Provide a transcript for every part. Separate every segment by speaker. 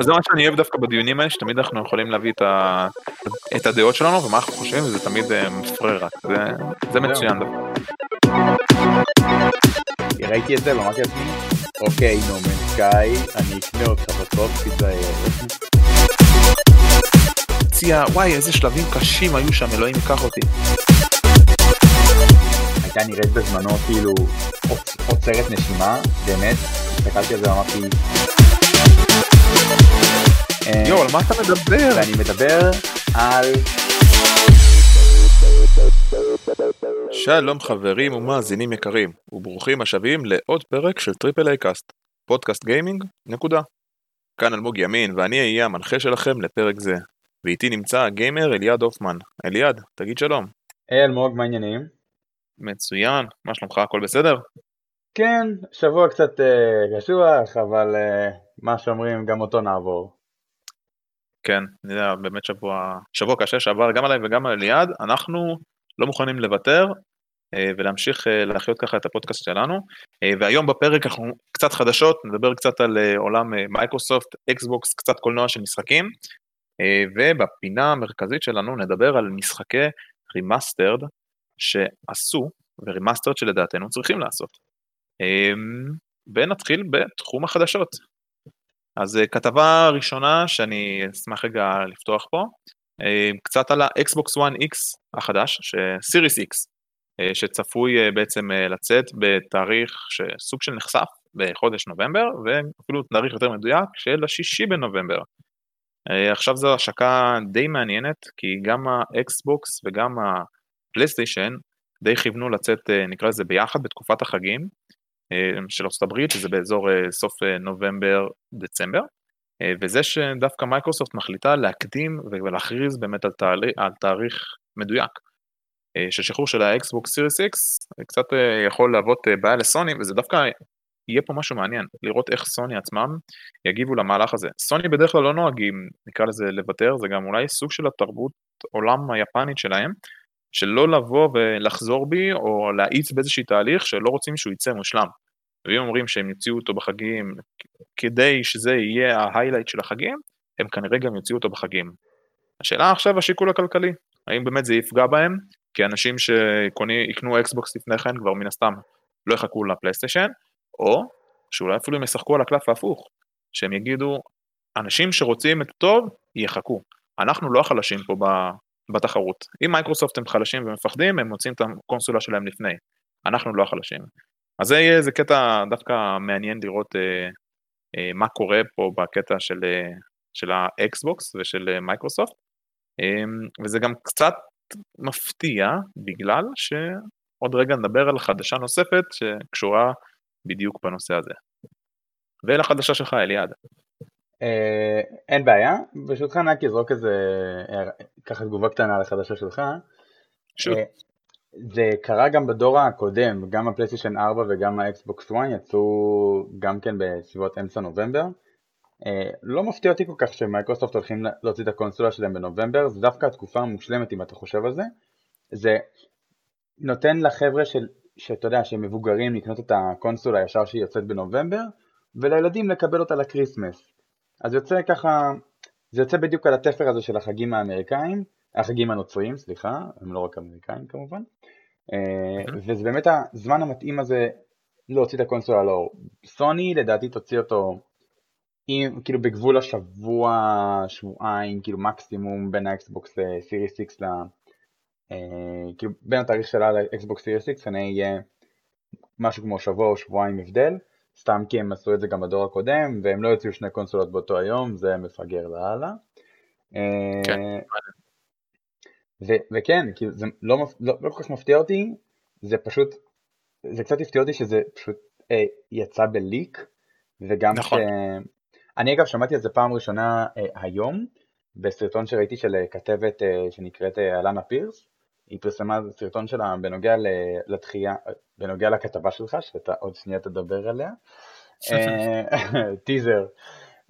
Speaker 1: זה מה שאני אוהב דווקא בדיונים האלה, שתמיד אנחנו יכולים להביא את הדעות שלנו ומה אנחנו חושבים, וזה תמיד מפרה רק, זה מצוין דווקא.
Speaker 2: ראיתי את זה, לא אמרתי לעצמי, אוקיי, נומן סקאי, אני אקנה אותך בסוף, תיזהר.
Speaker 1: הציע, וואי, איזה שלבים קשים היו שם, אלוהים ייקח אותי.
Speaker 2: הייתה נראית בזמנו כאילו עוצרת נשימה, באמת, הסתכלתי על זה ואמרתי...
Speaker 1: יואו, על מה אתה מדבר?
Speaker 2: ואני מדבר על...
Speaker 1: שלום חברים ומאזינים יקרים, וברוכים השבים לעוד פרק של Triple A Cast, פודקאסט גיימינג, נקודה. כאן אלמוג ימין, ואני אהיה המנחה שלכם לפרק זה. ואיתי נמצא הגיימר אליעד הופמן. אליעד, תגיד שלום.
Speaker 2: היי אלמוג, מה העניינים?
Speaker 1: מצוין, מה שלומך, הכל בסדר?
Speaker 2: כן, שבוע קצת uh, קשוח, אבל אה, מה שאומרים, גם אותו נעבור.
Speaker 1: כן, אני יודע, באמת שבוע, שבוע קשה שעבר גם עליי וגם על אליעד, אנחנו לא מוכנים לוותר uh, ולהמשיך uh, להחיות ככה את הפודקאסט שלנו. Uh, והיום בפרק אנחנו קצת חדשות, נדבר קצת על עולם מייקרוסופט, אקסבוקס, קצת קולנוע של משחקים, ובפינה המרכזית שלנו נדבר על משחקי remastered שעשו ו remastered שלדעתנו צריכים לעשות. ונתחיל בתחום החדשות. אז אה, כתבה ראשונה שאני אשמח רגע לפתוח פה, אמ, קצת על ה-Xbox One X החדש, Series X, אה, שצפוי אה, בעצם לצאת בתאריך שסוג של נחשף בחודש נובמבר, ואפילו תאריך יותר מדויק של השישי בנובמבר. עכשיו זו השקה די מעניינת, כי גם האקסבוקס וגם הפלייסטיישן די כיוונו לצאת, נקרא לזה ביחד, בתקופת החגים, אה, של ארצות הברית, שזה באזור אה, סוף אה, נובמבר-דצמבר, וזה שדווקא מייקרוסופט מחליטה להקדים ולהכריז באמת על, תאריך, על תאריך מדויק של שחרור של ה Xbox Series X, קצת יכול להוות בעיה לסוני, וזה דווקא יהיה פה משהו מעניין, לראות איך סוני עצמם יגיבו למהלך הזה. סוני בדרך כלל לא נוהגים, נקרא לזה לוותר, זה גם אולי סוג של התרבות עולם היפנית שלהם, שלא לבוא ולחזור בי או להאיץ באיזשהי תהליך שלא רוצים שהוא יצא מושלם. ואם אומרים שהם יוציאו אותו בחגים כדי שזה יהיה ה highlight של החגים, הם כנראה גם יוציאו אותו בחגים. השאלה עכשיו השיקול הכלכלי, האם באמת זה יפגע בהם, כי אנשים שיקנו אקסבוקס לפני כן כבר מן הסתם לא יחכו לפלייסטיישן, או שאולי אפילו הם ישחקו על הקלף ההפוך, שהם יגידו, אנשים שרוצים את הטוב, יחכו. אנחנו לא החלשים פה בתחרות. אם מייקרוסופט הם חלשים ומפחדים, הם מוציאים את הקונסולה שלהם לפני. אנחנו לא החלשים. אז זה יהיה איזה קטע דווקא מעניין לראות אה, אה, מה קורה פה בקטע של, אה, של האקסבוקס ושל אה, מייקרוסופט. אה, וזה גם קצת מפתיע, בגלל שעוד רגע נדבר על חדשה נוספת שקשורה בדיוק בנושא הזה. ולחדשה שלך, אליעד.
Speaker 2: אה, אין בעיה, ברשותך אני רק אזרוק איזה, ככה תגובה קטנה על החדשה שלך.
Speaker 1: אה,
Speaker 2: זה קרה גם בדור הקודם, גם הפלייסטיישן 4 וגם האקסבוקס 1 יצאו גם כן בסביבות אמצע נובמבר. אה, לא מפתיע אותי כל כך שמייקרוסופט הולכים להוציא את הקונסולה שלהם בנובמבר, זה דווקא התקופה המושלמת אם אתה חושב על זה. זה נותן לחבר'ה של, שאתה יודע, שהם מבוגרים לקנות את הקונסולה ישר שהיא יוצאת בנובמבר, ולילדים לקבל אותה ל Christmas. אז יוצא ככה, זה יוצא בדיוק על התפר הזה של החגים האמריקאים, החגים הנוצריים, סליחה, הם לא רק אמריקאים כמובן, אה, וזה באמת הזמן המתאים הזה להוציא את הקונסולה לאור. סוני לדעתי תוציא אותו עם, כאילו בגבול השבוע, שבועיים, כאילו מקסימום בין ה Xbox Series X ל... אה, כאילו בין התאריך שלה לאקסבוקס סיריס איקס כנראה יהיה משהו כמו שבוע או שבועיים הבדל. סתם כי הם עשו את זה גם בדור הקודם, והם לא יוציאו שני קונסולות באותו היום, זה מפגר לאללה. כן. ו- וכן, כאילו זה לא, לא, לא כל כך מפתיע אותי, זה פשוט, זה קצת הפתיע אותי שזה פשוט אה, יצא בליק, וגם נכון. ש... אני אגב שמעתי על זה פעם ראשונה אה, היום, בסרטון שראיתי של אה, כתבת אה, שנקראת אה, אלנה פירס, היא פרסמה סרטון שלה בנוגע לתחייה, בנוגע לכתבה שלך, שאתה עוד שנייה תדבר עליה, טיזר.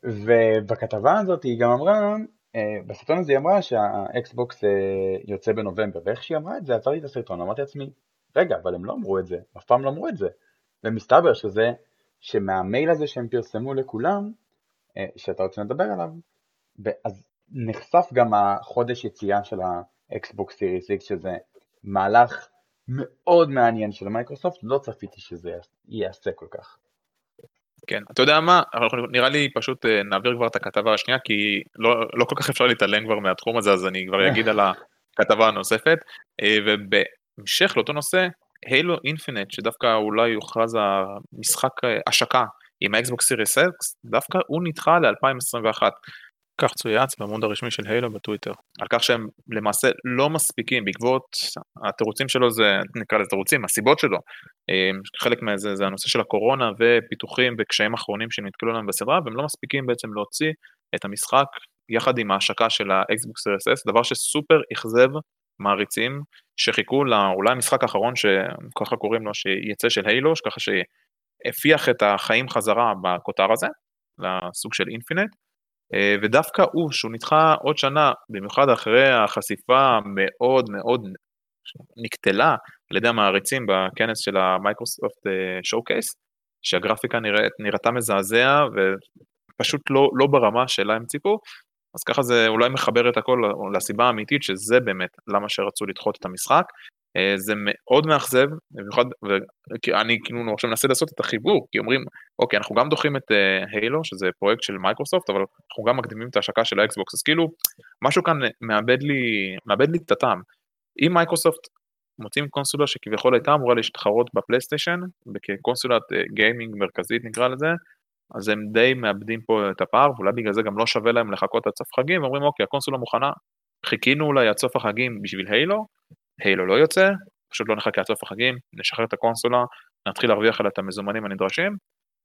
Speaker 2: ובכתבה הזאת היא גם אמרה, אה, בסרטון הזה היא אמרה שהאקסבוקס אה, יוצא בנובמבר, ואיך שהיא אמרה את זה, עצרתי את הסרטון, אמרתי לעצמי, רגע, אבל הם לא אמרו את זה, אף פעם לא אמרו את זה. ומסתבר שזה, שמהמייל הזה שהם פרסמו לכולם, שאתה רוצה לדבר עליו, אז נחשף גם החודש יציאה של ה Xbox Series X, שזה מהלך מאוד מעניין של מייקרוסופט, לא צפיתי שזה ייעשה כל כך.
Speaker 1: כן, אתה יודע מה, נראה לי פשוט אה, נעביר כבר את הכתבה השנייה, כי לא, לא כל כך אפשר להתעלם כבר מהתחום הזה, אז אני כבר אגיד על הכתבה הנוספת. אה, ובהמשך לאותו נושא, Halo Infinite, שדווקא אולי יוכרז המשחק אה, השקה עם ה Xbox Series X, דווקא הוא נדחה ל-2021. כך צויץ בעמוד הרשמי של Halo בטוויטר, על כך שהם למעשה לא מספיקים בעקבות התירוצים שלו זה, נקרא לזה תירוצים, הסיבות שלו, אה, חלק מזה זה הנושא של הקורונה ופיתוחים וקשיים אחרונים שנתקלו להם בסדרה, והם לא מספיקים בעצם להוציא את המשחק יחד עם ההשקה של ה Xbox Series X, דבר שסופר אכזב מעריצים שחיכו לאולי המשחק האחרון שככה קוראים לו, שיצא של Halo, ככה שהפיח את החיים חזרה בכותר הזה, לסוג של אינפינט, ודווקא הוא, שהוא נדחה עוד שנה, במיוחד אחרי החשיפה המאוד מאוד נקטלה על ידי המעריצים בכנס של המייקרוסופט שואו קייס, שהגרפיקה נראית, נראתה מזעזע ופשוט לא, לא ברמה שלה הם ציפו, אז ככה זה אולי מחבר את הכל לסיבה האמיתית שזה באמת למה שרצו לדחות את המשחק. אה, זה מאוד מאכזב, במיוחד, ואני כאילו עכשיו מנסה לעשות את החיבור, כי אומרים, אוקיי, אנחנו גם דוחים את Halo, אה, שזה פרויקט של מייקרוסופט, אבל אנחנו גם מקדימים את ההשקה של האקסבוקס, אז כאילו, משהו כאן מאבד לי, מאבד לי את הטעם. אם מייקרוסופט מוציאים קונסולה שכביכול הייתה אמורה להתחרות בפלייסטיישן, כקונסולת גיימינג אה, מרכזית נקרא לזה, אז הם די מאבדים פה את הפער, ואולי בגלל זה גם לא שווה להם לחכות עד סוף חגים, ואומרים אוקיי, הקונסולה מוכנה, חיכינו אולי עד סוף החגים בשביל הילו, הילו לא יוצא, פשוט לא נחכה עד סוף החגים, נשחרר את הקונסולה, נתחיל להרוויח עליה את המזומנים הנדרשים,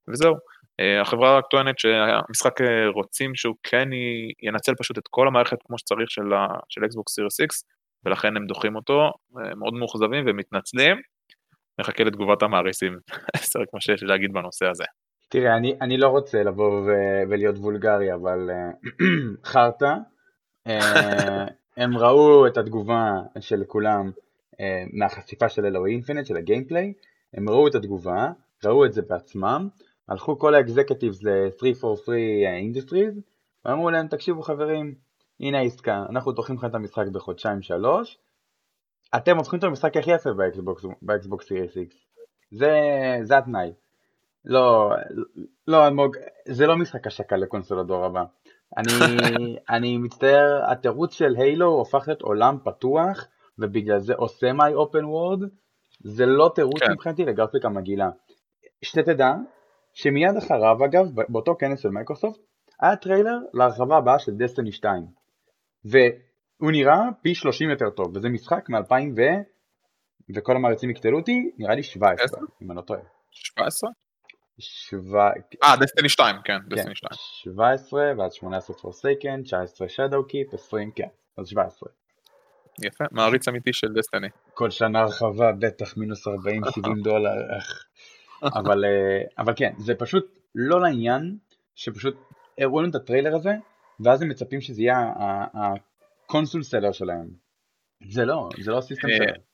Speaker 1: וזהו. אה, החברה רק טוענת שהמשחק אה, רוצים שהוא כן ינצל פשוט את כל המערכת כמו שצריך של, של Xbox Series X, ולכן הם דוחים אותו, אה, מאוד מאוכזבים ומתנצלים. נחכה לתגובת המעריסים, זה רק מה שיש להגיד בנושא הזה.
Speaker 2: תראה, אני, אני לא רוצה לבוא ו- ולהיות וולגרי, אבל חרטא, הם ראו את התגובה של כולם מהחשיפה של Halo Infinite, של ה gameplay, הם ראו את התגובה, ראו את זה בעצמם, הלכו כל ה executives ל-343 Industries, ואמרו להם, תקשיבו חברים, הנה העסקה, אנחנו דוחים לכם את המשחק בחודשיים שלוש, אתם הופכים את המשחק הכי יפה ב Xbox Series X, זה, זה התנאי. לא, לא, אלמוג, זה לא משחק השקה לקונסול הדור הבא. אני, אני מצטער, התירוץ של Halo הופך להיות עולם פתוח, ובגלל זה או semi open world, זה לא תירוץ כן. מבחינתי לגרפיקה מגעילה. שתדע, שמיד אחריו אגב, באותו כנס של מייקרוסופט, היה טריילר להרחבה הבאה של Destiny 2. והוא נראה פי 30 יותר טוב, וזה משחק מ-2000 ו... וכל המעריצים יקטלו אותי, נראה לי 17, אם אני לא טועה.
Speaker 1: 17?
Speaker 2: אה,
Speaker 1: Destiny 2, כן, Destiny 2.
Speaker 2: 17, ואז 18 Forsaken, 19 Shadowkeep, 20, כן, אז 17.
Speaker 1: יפה, מעריץ אמיתי של Destiny.
Speaker 2: כל שנה הרחבה, בטח מינוס 40-70 דולר, אבל, אה, אבל כן, זה פשוט לא לעניין, שפשוט הראו לנו את הטריילר הזה, ואז הם מצפים שזה יהיה ה console seller שלהם. זה לא, זה לא ה system אה, שלהם.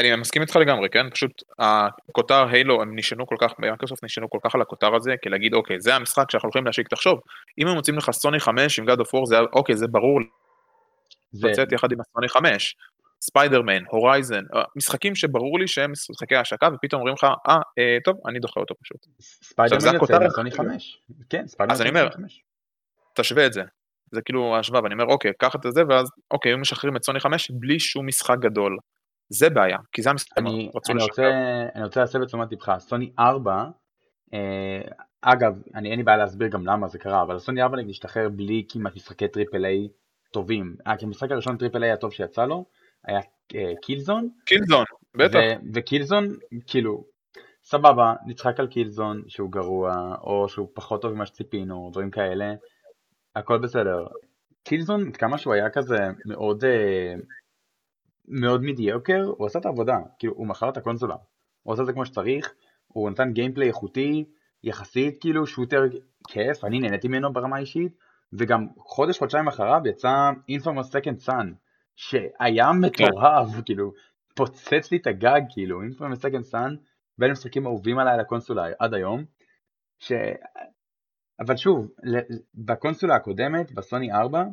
Speaker 1: אני מסכים איתך לגמרי, כן? פשוט הכותר Halo, הם נשענו כל כך, מייקרוסופט נשענו כל כך על הכותר הזה, כי להגיד, אוקיי, זה המשחק שאנחנו הולכים להשיק, תחשוב, אם הם מוצאים לך סוני 5 עם God of War, זה, אוקיי, זה ברור, זה... לצאת יחד עם הסוני 5, Spider-Man, Horizon, אה, משחקים שברור לי שהם משחקי השקה, ופתאום אומרים לך, אה, אה, טוב, אני דוחה אותו פשוט.
Speaker 2: ספיידרמן יוצא עם הסוני 5, כן, ספיידרמן
Speaker 1: יוצא עם הסוני 5. תשווה את זה, זה כאילו ההשוואה, ואני אומר, אוקיי, קח את זה, ואז, אוקיי, הם משחררים את סוני 5 בלי שום משחק גדול. זה בעיה, כי זה המשחק
Speaker 2: אני, אני רוצה, אני רוצה להסב את תשומת לבך, סוני 4, אה, אגב, אני אין לי בעיה להסביר גם למה זה קרה, אבל סוני 4 נגיד השתחרר בלי כמעט משחקי triple A טובים. אה, כי המשחק הראשון triple A הטוב שיצא לו, היה אה, Killzone.
Speaker 1: Killzone, בטח.
Speaker 2: ו Killzone, כאילו, סבבה, נצחק על Killzone שהוא גרוע, או שהוא פחות טוב ממה שציפינו, דברים כאלה, הכל בסדר. Killzone, כמה שהוא היה כזה מאוד אה, מאוד mediocre, הוא עשה את העבודה, כאילו הוא מכר את הקונסולה, הוא עשה את זה כמו שצריך, הוא נתן gameplay איכותי, יחסית כאילו shooter כיף, אני נהניתי ממנו ברמה האישית, וגם חודש חודשיים אחריו יצא Infamous Second Son, שהיה מטורף, כן. כאילו, פוצץ לי את הגג, כאילו, Infamous Second Son, בין המשחקים האהובים עליי על הקונסולה עד היום, ש... אבל שוב, בקונסולה הקודמת, בסוני 4,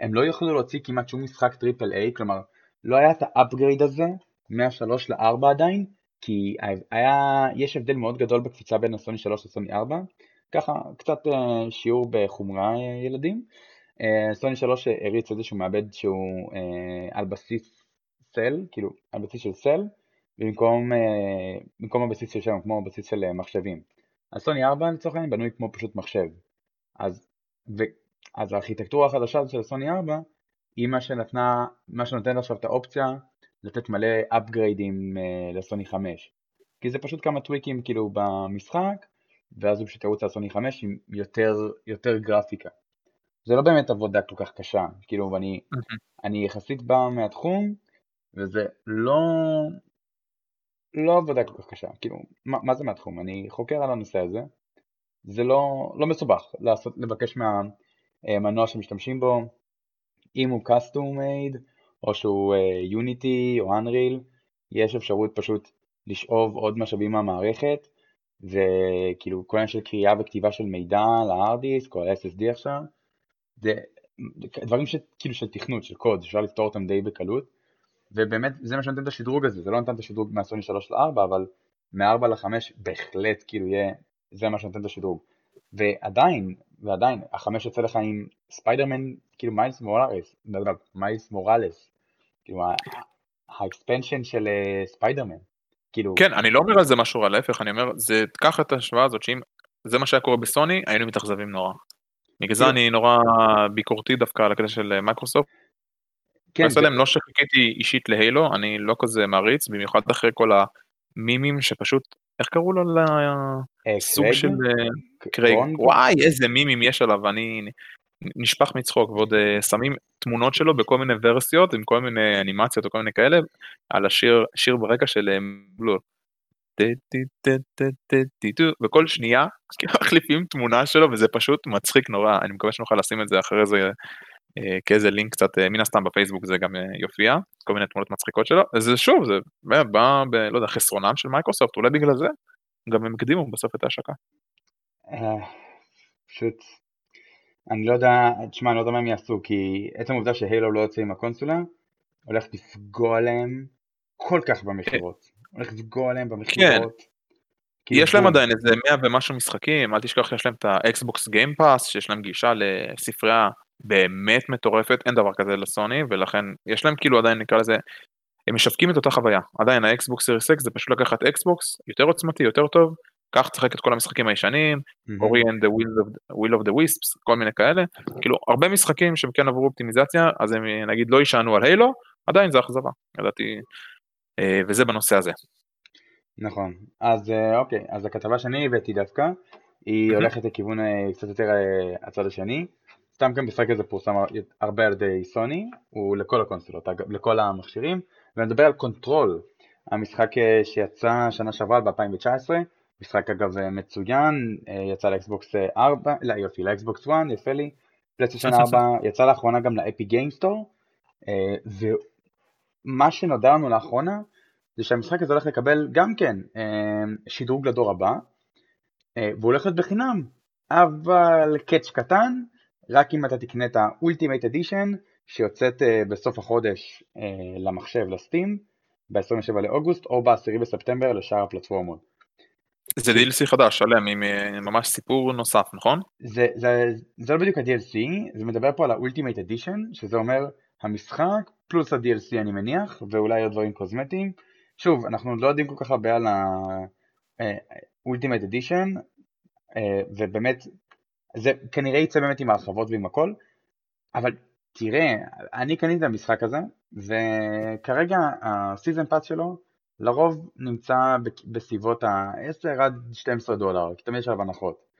Speaker 2: הם לא יכולו להוציא כמעט שום משחק triple A, כלומר, לא היה את ה upgrade הזה מה-3 ל-4 עדיין, כי היה, יש הבדל מאוד גדול בקפיצה בין הסוני 3 לסוני 4, ככה קצת uh, שיעור בחומרה uh, ילדים. Uh, Sony 3 הריץ איזשהו מעבד שהוא על בסיס Cell, כאילו על בסיס של Cell, במקום, במקום הבסיס של שם, כמו הבסיס של מחשבים. הסוני 4 לצורך העניין בנוי כמו פשוט מחשב. אז, ו, אז הארכיטקטורה החדשה של הסוני 4 היא מה שנתנה, מה שנותן עכשיו את האופציה לתת מלא upgradeים uh, לסוני 5. כי זה פשוט כמה טוויקים כאילו במשחק, ואז הוא פשוט ירוץ על סוני 5 עם יותר, יותר גרפיקה. זה לא באמת עבודה כל כך קשה, כאילו, ואני אני יחסית בא מהתחום, וזה לא, לא עבודה כל כך קשה, כאילו, מה, מה זה מהתחום? אני חוקר על הנושא הזה, זה לא, לא מסובך לעשות, לבקש מהמנוע שמשתמשים בו, אם הוא custom made, או שהוא יוניטי uh, או Unreal, יש אפשרות פשוט לשאוב עוד משאבים מהמערכת, וכאילו כל העניין של קריאה וכתיבה של מידע ל-hard disk או ל-SSD עכשיו, זה דברים ש, כאילו של תכנות, של קוד, אפשר לפתור אותם די בקלות, ובאמת זה מה שנותן את השדרוג הזה, זה לא נותן את השדרוג מהסוני 3 ל-4, אבל מ-4 ל-5 בהחלט כאילו יהיה, זה מה שנותן את השדרוג. ועדיין, ועדיין, החמש יוצא לך עם ספיידרמן, כאילו Miles Morales, לא יודע, Miles Morales, כאילו ה expansion של אה, ספיידרמן. כאילו...
Speaker 1: כן, אני לא אומר על זה משהו רע, להפך, אני אומר, זה, קח את ההשוואה הזאת, שאם זה מה שהיה קורה בסוני, היינו מתאכזבים נורא. בגלל זה. אני נורא ביקורתי דווקא על הקטע של מייקרוסופט. כן, זה... לא שחיכיתי אישית ל Halo, אני לא כזה מעריץ, במיוחד אחרי כל המימים שפשוט, איך קראו לו לסוג אה, של קרייג? וואי, איזה מימים יש עליו, אני נשפך מצחוק, ועוד uh, שמים תמונות שלו בכל מיני ורסיות, עם כל מיני אנימציות וכל מיני כאלה, על השיר, שיר ברקע של בלול. וכל שנייה כאילו מחליפים תמונה שלו וזה פשוט מצחיק נורא אני מקווה שנוכל לשים את זה אחרי זה אה, כאיזה לינק קצת מן הסתם בפייסבוק זה גם יופיע כל מיני תמונות מצחיקות שלו זה שוב זה בא ב... לא יודע חסרונם של מייקרוסופט אולי בגלל זה גם הם הקדימו בסוף את ההשקה.
Speaker 2: פשוט אני לא יודע, תשמע, אני לא יודע מה הם יעשו, כי עצם העובדה ש Halo לא יוצא עם הקונסולה, הולך לפגוע להם כל כך במכירות. הולך לפגוע עליהם במכירות. כן.
Speaker 1: יש להם עדיין איזה 100 ומשהו משחקים, אל תשכח שיש להם את ה Xbox Game Pass, שיש להם גישה לספרייה באמת מטורפת, אין דבר כזה לסוני, ולכן יש להם כאילו עדיין נקרא לזה, הם משווקים את אותה חוויה, עדיין ה Xbox Series X זה פשוט לקחת Xbox יותר עוצמתי, יותר טוב, קח תשחק את כל המשחקים הישנים, Ori and the Will of, Will of the Wisps, כל מיני כאלה, כאילו הרבה משחקים שהם כן עברו אופטימיזציה, אז הם נגיד לא יישענו על Halo, עדיין זה אכזבה, ידעתי, אה, וזה בנושא הזה.
Speaker 2: נכון, אז אה, אוקיי, אז הכתבה שאני הבאתי דווקא, היא הולכת לכיוון אה, קצת יותר הצד השני, סתם גם משחק הזה פורסם הרבה על ידי סוני, הוא לכל הקונסולות, לכל המכשירים, ואני מדבר על Control, המשחק שיצא שנה שעברה ב-2019, משחק אגב מצוין, יצא ל Xbox 4, לא יופי, ל Xbox One, יפה לי, PlayStation 4, יצא לאחרונה גם ל Epic Games Store, ומה שנודע לנו לאחרונה זה שהמשחק הזה הולך לקבל גם כן שדרוג לדור הבא, והוא הולך להיות בחינם, אבל קאץ' קטן, רק אם אתה תקנה את ה-Ultimate Edition שיוצאת בסוף החודש למחשב, לסטים, ב-27 לאוגוסט או ב-10 בספטמבר לשאר הפלטפורמות.
Speaker 1: זה DLC חדש, שלם, עם אה, ממש סיפור נוסף, נכון?
Speaker 2: זה, זה, זה לא בדיוק ה-DLC, זה מדבר פה על ה-Ultimate Edition, שזה אומר המשחק פלוס ה-DLC אני מניח, ואולי עוד דברים קוזמטיים. שוב, אנחנו לא יודעים כל כך הרבה על ה-Ultimate Edition, אה, ובאמת, זה כנראה יצא באמת עם ההרחבות ועם הכל, אבל תראה, אני קניתי את המשחק הזה, וכרגע ה season pass שלו לרוב נמצא בסביבות ה-10 עד 12 דולר, כי תמיד יש עליו הנחות.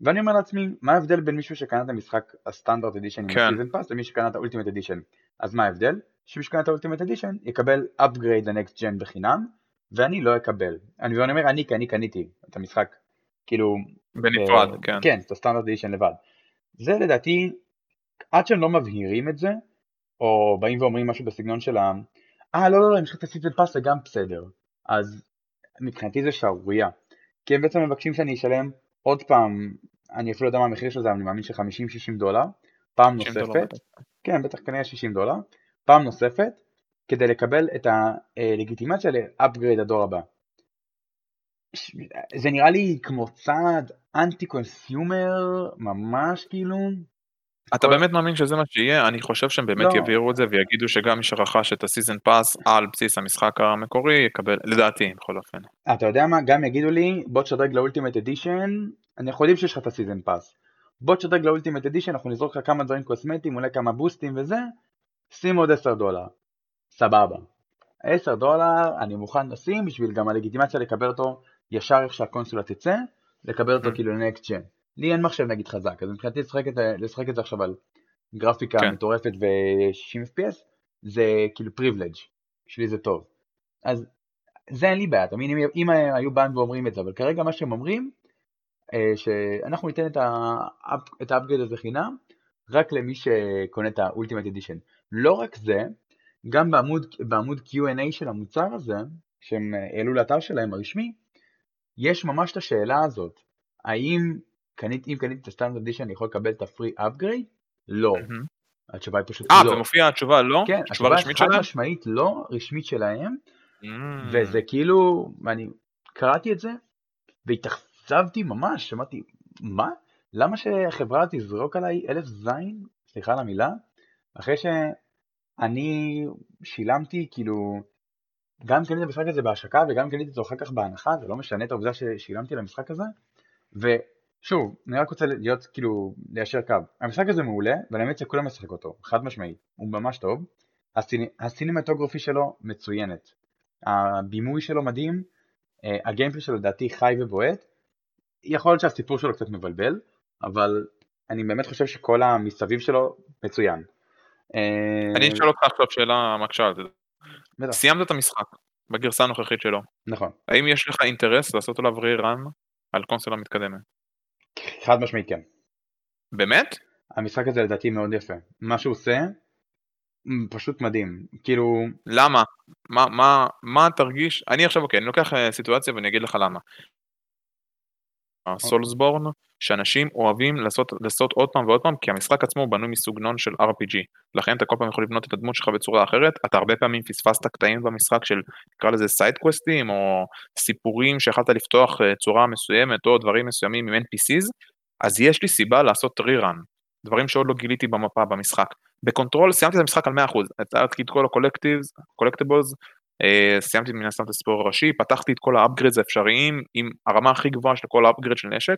Speaker 2: ואני אומר לעצמי, מה ההבדל בין מישהו שקנה את המשחק ה standard edition כן. עם ה season pass למי שקנה את ה ultimate edition? אז מה ההבדל? שמי שקנה את ה ultimate edition יקבל upgrade ל next gen בחינם, ואני לא אקבל. אני, אומר אני כי אני קניתי את המשחק, כאילו...
Speaker 1: בנפרד, ב- כן.
Speaker 2: כן, את ה standard edition לבד. זה לדעתי, עד שהם לא מבהירים את זה, או באים ואומרים משהו בסגנון של ה... אה לא לא לא, אם יש לך את ה season pass זה גם בסדר. אז מבחינתי זה שערורייה. כי הם בעצם מבקשים שאני אשלם עוד פעם אני אפילו לא יודע מה המחיר של זה, אבל אני מאמין ש-50-60 דולר, פעם
Speaker 1: 60 דולר
Speaker 2: נוספת,
Speaker 1: בטח.
Speaker 2: כן, בטח כנראה 60 דולר, פעם נוספת, כדי לקבל את הלגיטימציה ל upgrade הדור הבא. זה נראה לי כמו צעד אנטי consumer, ממש כאילו.
Speaker 1: אתה
Speaker 2: כל-
Speaker 1: באמת מאמין שזה מה שיהיה? אני חושב שהם באמת
Speaker 2: לא.
Speaker 1: יעבירו את זה ויגידו שגם מי שרכש את ה season pass על בסיס המשחק המקורי יקבל, לדעתי בכל אופן.
Speaker 2: אתה יודע מה, גם יגידו לי, בוא תשדרג ל ultimate edition, אנחנו יודעים שיש לך את ה season pass. בוא תשדרג ל ultimate edition, אנחנו נזרוק לך כמה דברים קוסמטיים, אולי כמה boostים וזה, שים עוד 10 דולר. סבבה. 10 דולר אני מוכן לשים בשביל גם הלגיטימציה לקבל אותו ישר איך שהקונסולה תצא, לקבל אותו
Speaker 1: Mhm.
Speaker 2: כאילו ל next gen. לי אין מחשב נגיד חזק, אז מבחינתי לשחק את, לשחק את זה עכשיו על גרפיקה
Speaker 1: כן.
Speaker 2: מטורפת ו-60 FPS, זה כאילו privilege, בשבילי זה טוב. אז זה אין לי בעיה, מבין, אם, אם היו באים ואומרים את זה, אבל כרגע מה שהם אומרים, אה, שאנחנו ניתן את ה- את ה upgrade הזה חינם, רק למי שקונה את ה ultimate edition. לא רק זה, גם בעמוד, בעמוד Q&A של המוצר הזה, שהם אה, העלו לאתר שלהם הרשמי, יש ממש את השאלה הזאת, האם קנית, אם קניתי את ה standard edition אני יכול לקבל את ה free upgrade? לא.
Speaker 1: מהמם.
Speaker 2: התשובה היא פשוט
Speaker 1: אה,
Speaker 2: לא.
Speaker 1: זה מופיע התשובה לא?
Speaker 2: כן,
Speaker 1: תשובה
Speaker 2: התשובה
Speaker 1: רשמית
Speaker 2: חד? משמעית לא, רשמית שלהם,
Speaker 1: Mm.
Speaker 2: וזה כאילו, אני קראתי את זה, והתאכזבתי ממש, אמרתי, מה? למה שהחברה תזרוק עליי אלף זין, סליחה על המילה, אחרי שאני שילמתי, כאילו, גם קניתי את המשחק הזה בהשקה וגם קניתי אותו אחר כך בהנחה, זה לא משנה את העובדה ששילמתי למשחק הזה, ושוב, אני רק רוצה להיות, כאילו, ליישר קו, המשחק הזה מעולה, ואני ממליץ לכולם לשחק אותו, חד משמעית, הוא ממש טוב, הסיני, הסינמטוגרפי שלו מצוינת, הבימוי שלו מדהים, אה, הגיימפלי שלו לדעתי חי ובועט, יכול להיות שהסיפור שלו קצת מבלבל, אבל אני באמת חושב שכל המסביב שלו מצוין. אה,
Speaker 1: אני אשאל אותך עכשיו שאלה מקשה על זה.
Speaker 2: בטח,
Speaker 1: סיימת את המשחק בגרסה הנוכחית שלו.
Speaker 2: נכון,
Speaker 1: האם יש לך אינטרס לעשות עליו רירן על קונסולה מתקדמת?
Speaker 2: חד משמעית כן.
Speaker 1: באמת?
Speaker 2: המשחק הזה לדעתי מאוד יפה. מה שהוא עושה, פשוט מדהים. כאילו,
Speaker 1: למה? מה, מה, מה תרגיש? אני עכשיו, אוקיי, אני לוקח אה, סיטואציה ואני אגיד לך למה. סולסבורן, שאנשים אוהבים לעשות, לעשות עוד פעם ועוד פעם, כי המשחק עצמו בנוי מסוגנון של RPG. לכן אתה כל פעם יכול לבנות את הדמות שלך בצורה אחרת, אתה הרבה פעמים פספסת קטעים במשחק של, נקרא לזה side questים, או סיפורים שיכלת לפתוח אה, צורה מסוימת, או דברים מסוימים עם NPCs, אז יש לי סיבה לעשות rerun. דברים שעוד לא גיליתי במפה במשחק. בקונטרול סיימתי את המשחק על 100%, מצאתי את כל ה collectives, collectibles, אה, סיימתי מן הסתם את הסיפור הראשי, פתחתי את כל ה upgrades האפשריים עם הרמה הכי גבוהה של כל ה upgrade של נשק,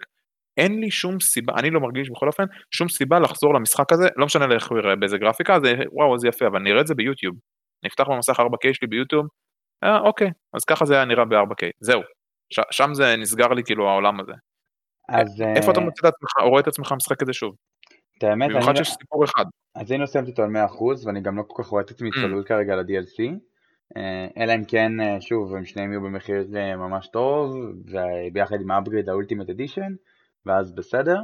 Speaker 1: אין לי שום סיבה, אני לא מרגיש בכל אופן, שום סיבה לחזור למשחק הזה, לא משנה איך הוא יראה באיזה גרפיקה, זה וואו זה יפה, אבל נראה את זה ביוטיוב. נפתח במסך 4K שלי ביוטיוב, אה אוקיי, אז ככה זה היה נראה ב-4K, זהו. ש- שם זה נסגר לי כאילו העולם הזה.
Speaker 2: אז
Speaker 1: איפה אתה
Speaker 2: אה,
Speaker 1: מוצא את עצמך, או רואה את עצמך משחק את זה שוב?
Speaker 2: את האמת,
Speaker 1: במיוחד
Speaker 2: אני,
Speaker 1: שיש סיפור אחד.
Speaker 2: אז לא סיימתי אותו על 100% ואני גם לא כל כך רואה את עצמי
Speaker 1: Mm.
Speaker 2: צלול כרגע על ה-DLC. אה, אלא אם כן, אה, שוב, הם שניהם יהיו במחיר אה, ממש טוב, וביחד עם האפגריד האולטימט אדישן, ואז בסדר.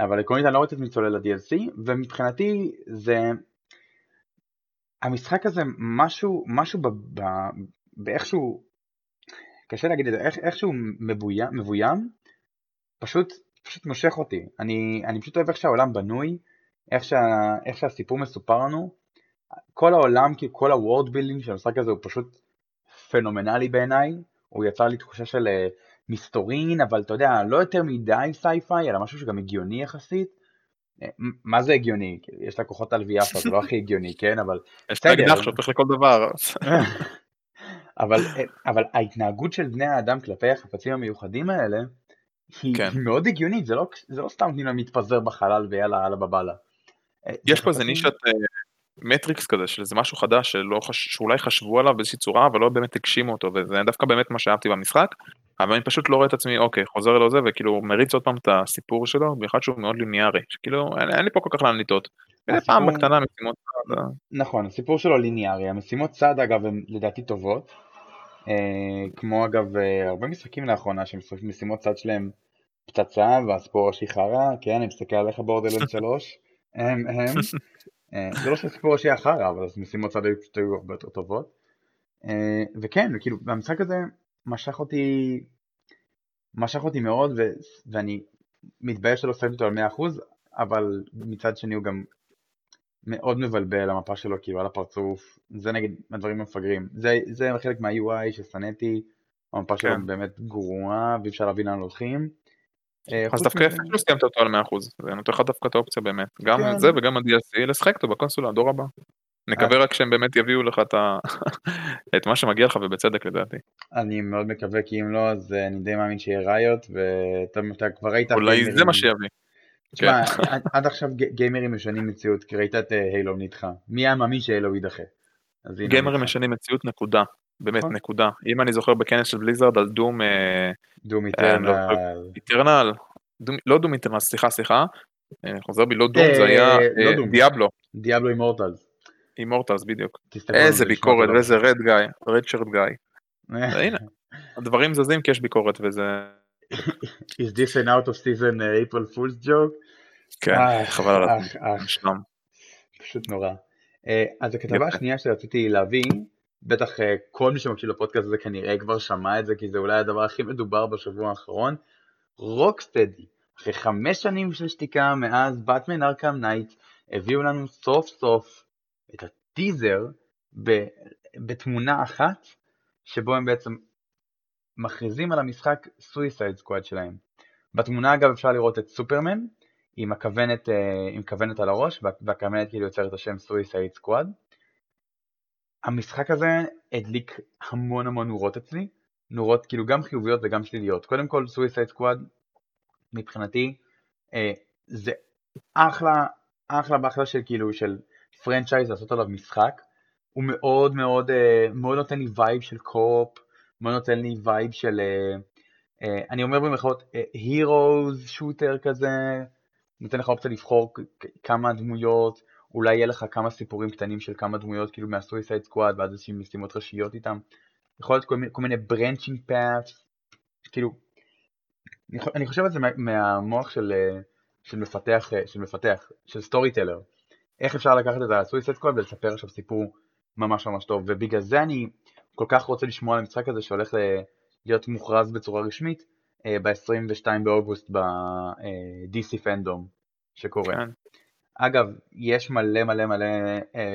Speaker 2: אבל עקרונית אני לא רואה את עצמי צולל ל-DLC, ומבחינתי זה... המשחק הזה משהו, משהו ב... ב... באיכשהו, קשה להגיד את זה, איך, איכשהו מבוים, מבוים, פשוט, פשוט מושך אותי. אני, אני פשוט אוהב איך שהעולם בנוי, איך, שה, איך שהסיפור מסופר לנו. כל העולם, כאילו כל ה-world building של המשחק הזה הוא פשוט פנומנלי בעיניי. הוא יצר לי תחושה של אה, מסתורין, אבל אתה יודע, לא יותר מדי sci-fi, אלא משהו שגם הגיוני יחסית. אה, מה זה הגיוני? יש לה כוחות על ויאפה, זה לא הכי הגיוני, כן? אבל
Speaker 1: יש. את האקדח שהופך לכל דבר.
Speaker 2: אבל, אבל ההתנהגות של בני האדם כלפי החפצים המיוחדים האלה היא,
Speaker 1: כן.
Speaker 2: היא מאוד הגיונית, זה לא, זה לא סתם תנינה מתפזר בחלל ויאללה הלאה בבאללה. אה,
Speaker 1: יש פה איזה נישת אה, מטריקס כזה, של איזה משהו חדש שלא חש... שאולי חשבו עליו באיזושהי צורה, אבל לא באמת הגשימו אותו, וזה דווקא באמת מה שאהבתי במשחק, אבל אני פשוט לא רואה את עצמי, אוקיי, חוזר לזה, וכאילו מריץ עוד פעם את הסיפור שלו, במיוחד שהוא מאוד ליניארי, שכאילו אין, אין לי פה כל כך לאן לטעות. מדי פעם
Speaker 2: הסיפור-
Speaker 1: בקטנה משימות, אה,
Speaker 2: נכון, הסיפור שלו ליניארי, המשימות צד אגב הן לדעתי טובות, אה, כמו אגב אה, הרבה משחקים לאחרונה שמשימות צד שלהם פצצה והסיפור הראשי חרא, כן, אני מסתכל עליך בורדרלנד 3, הם, הם, זה לא שהסיפור היה חרא, אבל אז משימות צד היו פשוט היו הרבה יותר טובות, אה, וכן, כאילו, המשחק הזה משך אותי, משך אותי מאוד, ו, ואני מתבייש שלא שמים אותו על 100%, אבל מצד שני הוא גם מאוד מבלבל המפה שלו כאילו על הפרצוף, זה נגיד הדברים המפגרים, זה, זה חלק מה-UI ששנאתי, המפה שלו כן. באמת גרועה ואי אפשר להבין לאן הולכים.
Speaker 1: אה, אז דווקא יפה שלא סיימת אותו על 100%, זה נותן לך דווקא את האופציה באמת, גם כן. זה וגם ה-DLC, לשחק אותו בקונסולה, הדור הבא. נקווה רק שהם באמת יביאו לך את מה שמגיע לך ובצדק לדעתי.
Speaker 2: אני מאוד מקווה כי אם לא אז אני די מאמין שיהיה ראיות ואתה כבר ראית...
Speaker 1: אולי זה מה שיביא.
Speaker 2: תשמע, כן. עד עכשיו גיימרים משנים מציאות כי ראית את הילו אה, נדחה. מי היה מאמין שהילו יידחה?
Speaker 1: גיימרים משנים מציאות נקודה. באמת נכון. נקודה. אם אני זוכר בכנס של בליזרד על דום... אה,
Speaker 2: דום איטרנל.
Speaker 1: איטרנל. לא דום איטרנל, סליחה, סליחה. חוזר בי, לא דום, זה היה לא דיאבלו.
Speaker 2: דיאבלו אימורטלס.
Speaker 1: אימורטלס בדיוק. איזה ביקורת ואיזה רד גיא, רד שרד גיא. והנה, הדברים זזים כי יש ביקורת וזה...
Speaker 2: is this an out of season April Fool's joke?
Speaker 1: כן, חבל על הזמן.
Speaker 2: פשוט נורא. אה, אז הכתבה השנייה שרציתי להביא, בטח אה, כל מי שמקשיב לפודקאסט הזה כנראה כבר שמע את זה, כי זה אולי הדבר הכי מדובר בשבוע האחרון, רוקסטדי, אחרי חמש שנים של שתיקה מאז באטמן ארקהם נייט, הביאו לנו סוף סוף את הטיזר בתמונה אחת, שבו הם בעצם מכריזים על המשחק סויסייד סקואד שלהם. בתמונה אגב אפשר לראות את סופרמן עם הכוונת, אה, עם כוונת על הראש והכוונת כאילו יוצרת את השם סויסייד סקואד. המשחק הזה הדליק המון המון נורות אצלי, נורות כאילו גם חיוביות וגם שליליות. קודם כל סויסייד סקואד מבחינתי אה, זה אחלה אחלה באחלה של כאילו של franchise לעשות עליו משחק. הוא מאוד מאוד אה, מאוד נותן לי vibe של co-op מאוד נותן לי vibe של, uh, uh, אני אומר במרכאות, heroes shooter כזה, נותן לך אופציה לבחור כמה דמויות, אולי יהיה לך כמה סיפורים קטנים של כמה דמויות כאילו מהסויסייד סקוואד ואז איזושהי משימות ראשיות איתם. יכול להיות כל מיני, כל מיני branching paths, כאילו, אני חושב על זה מהמוח של, של מפתח, של מפתח, של storyteller. איך אפשר לקחת את הסויסייד סקוואד ולספר עכשיו סיפור ממש ממש טוב, ובגלל זה אני כל כך רוצה לשמוע על המשחק הזה שהולך להיות מוכרז בצורה רשמית אה, ב-22 באוגוסט ב-DC פנדום שקורה. כן. אגב, יש מלא מלא מלא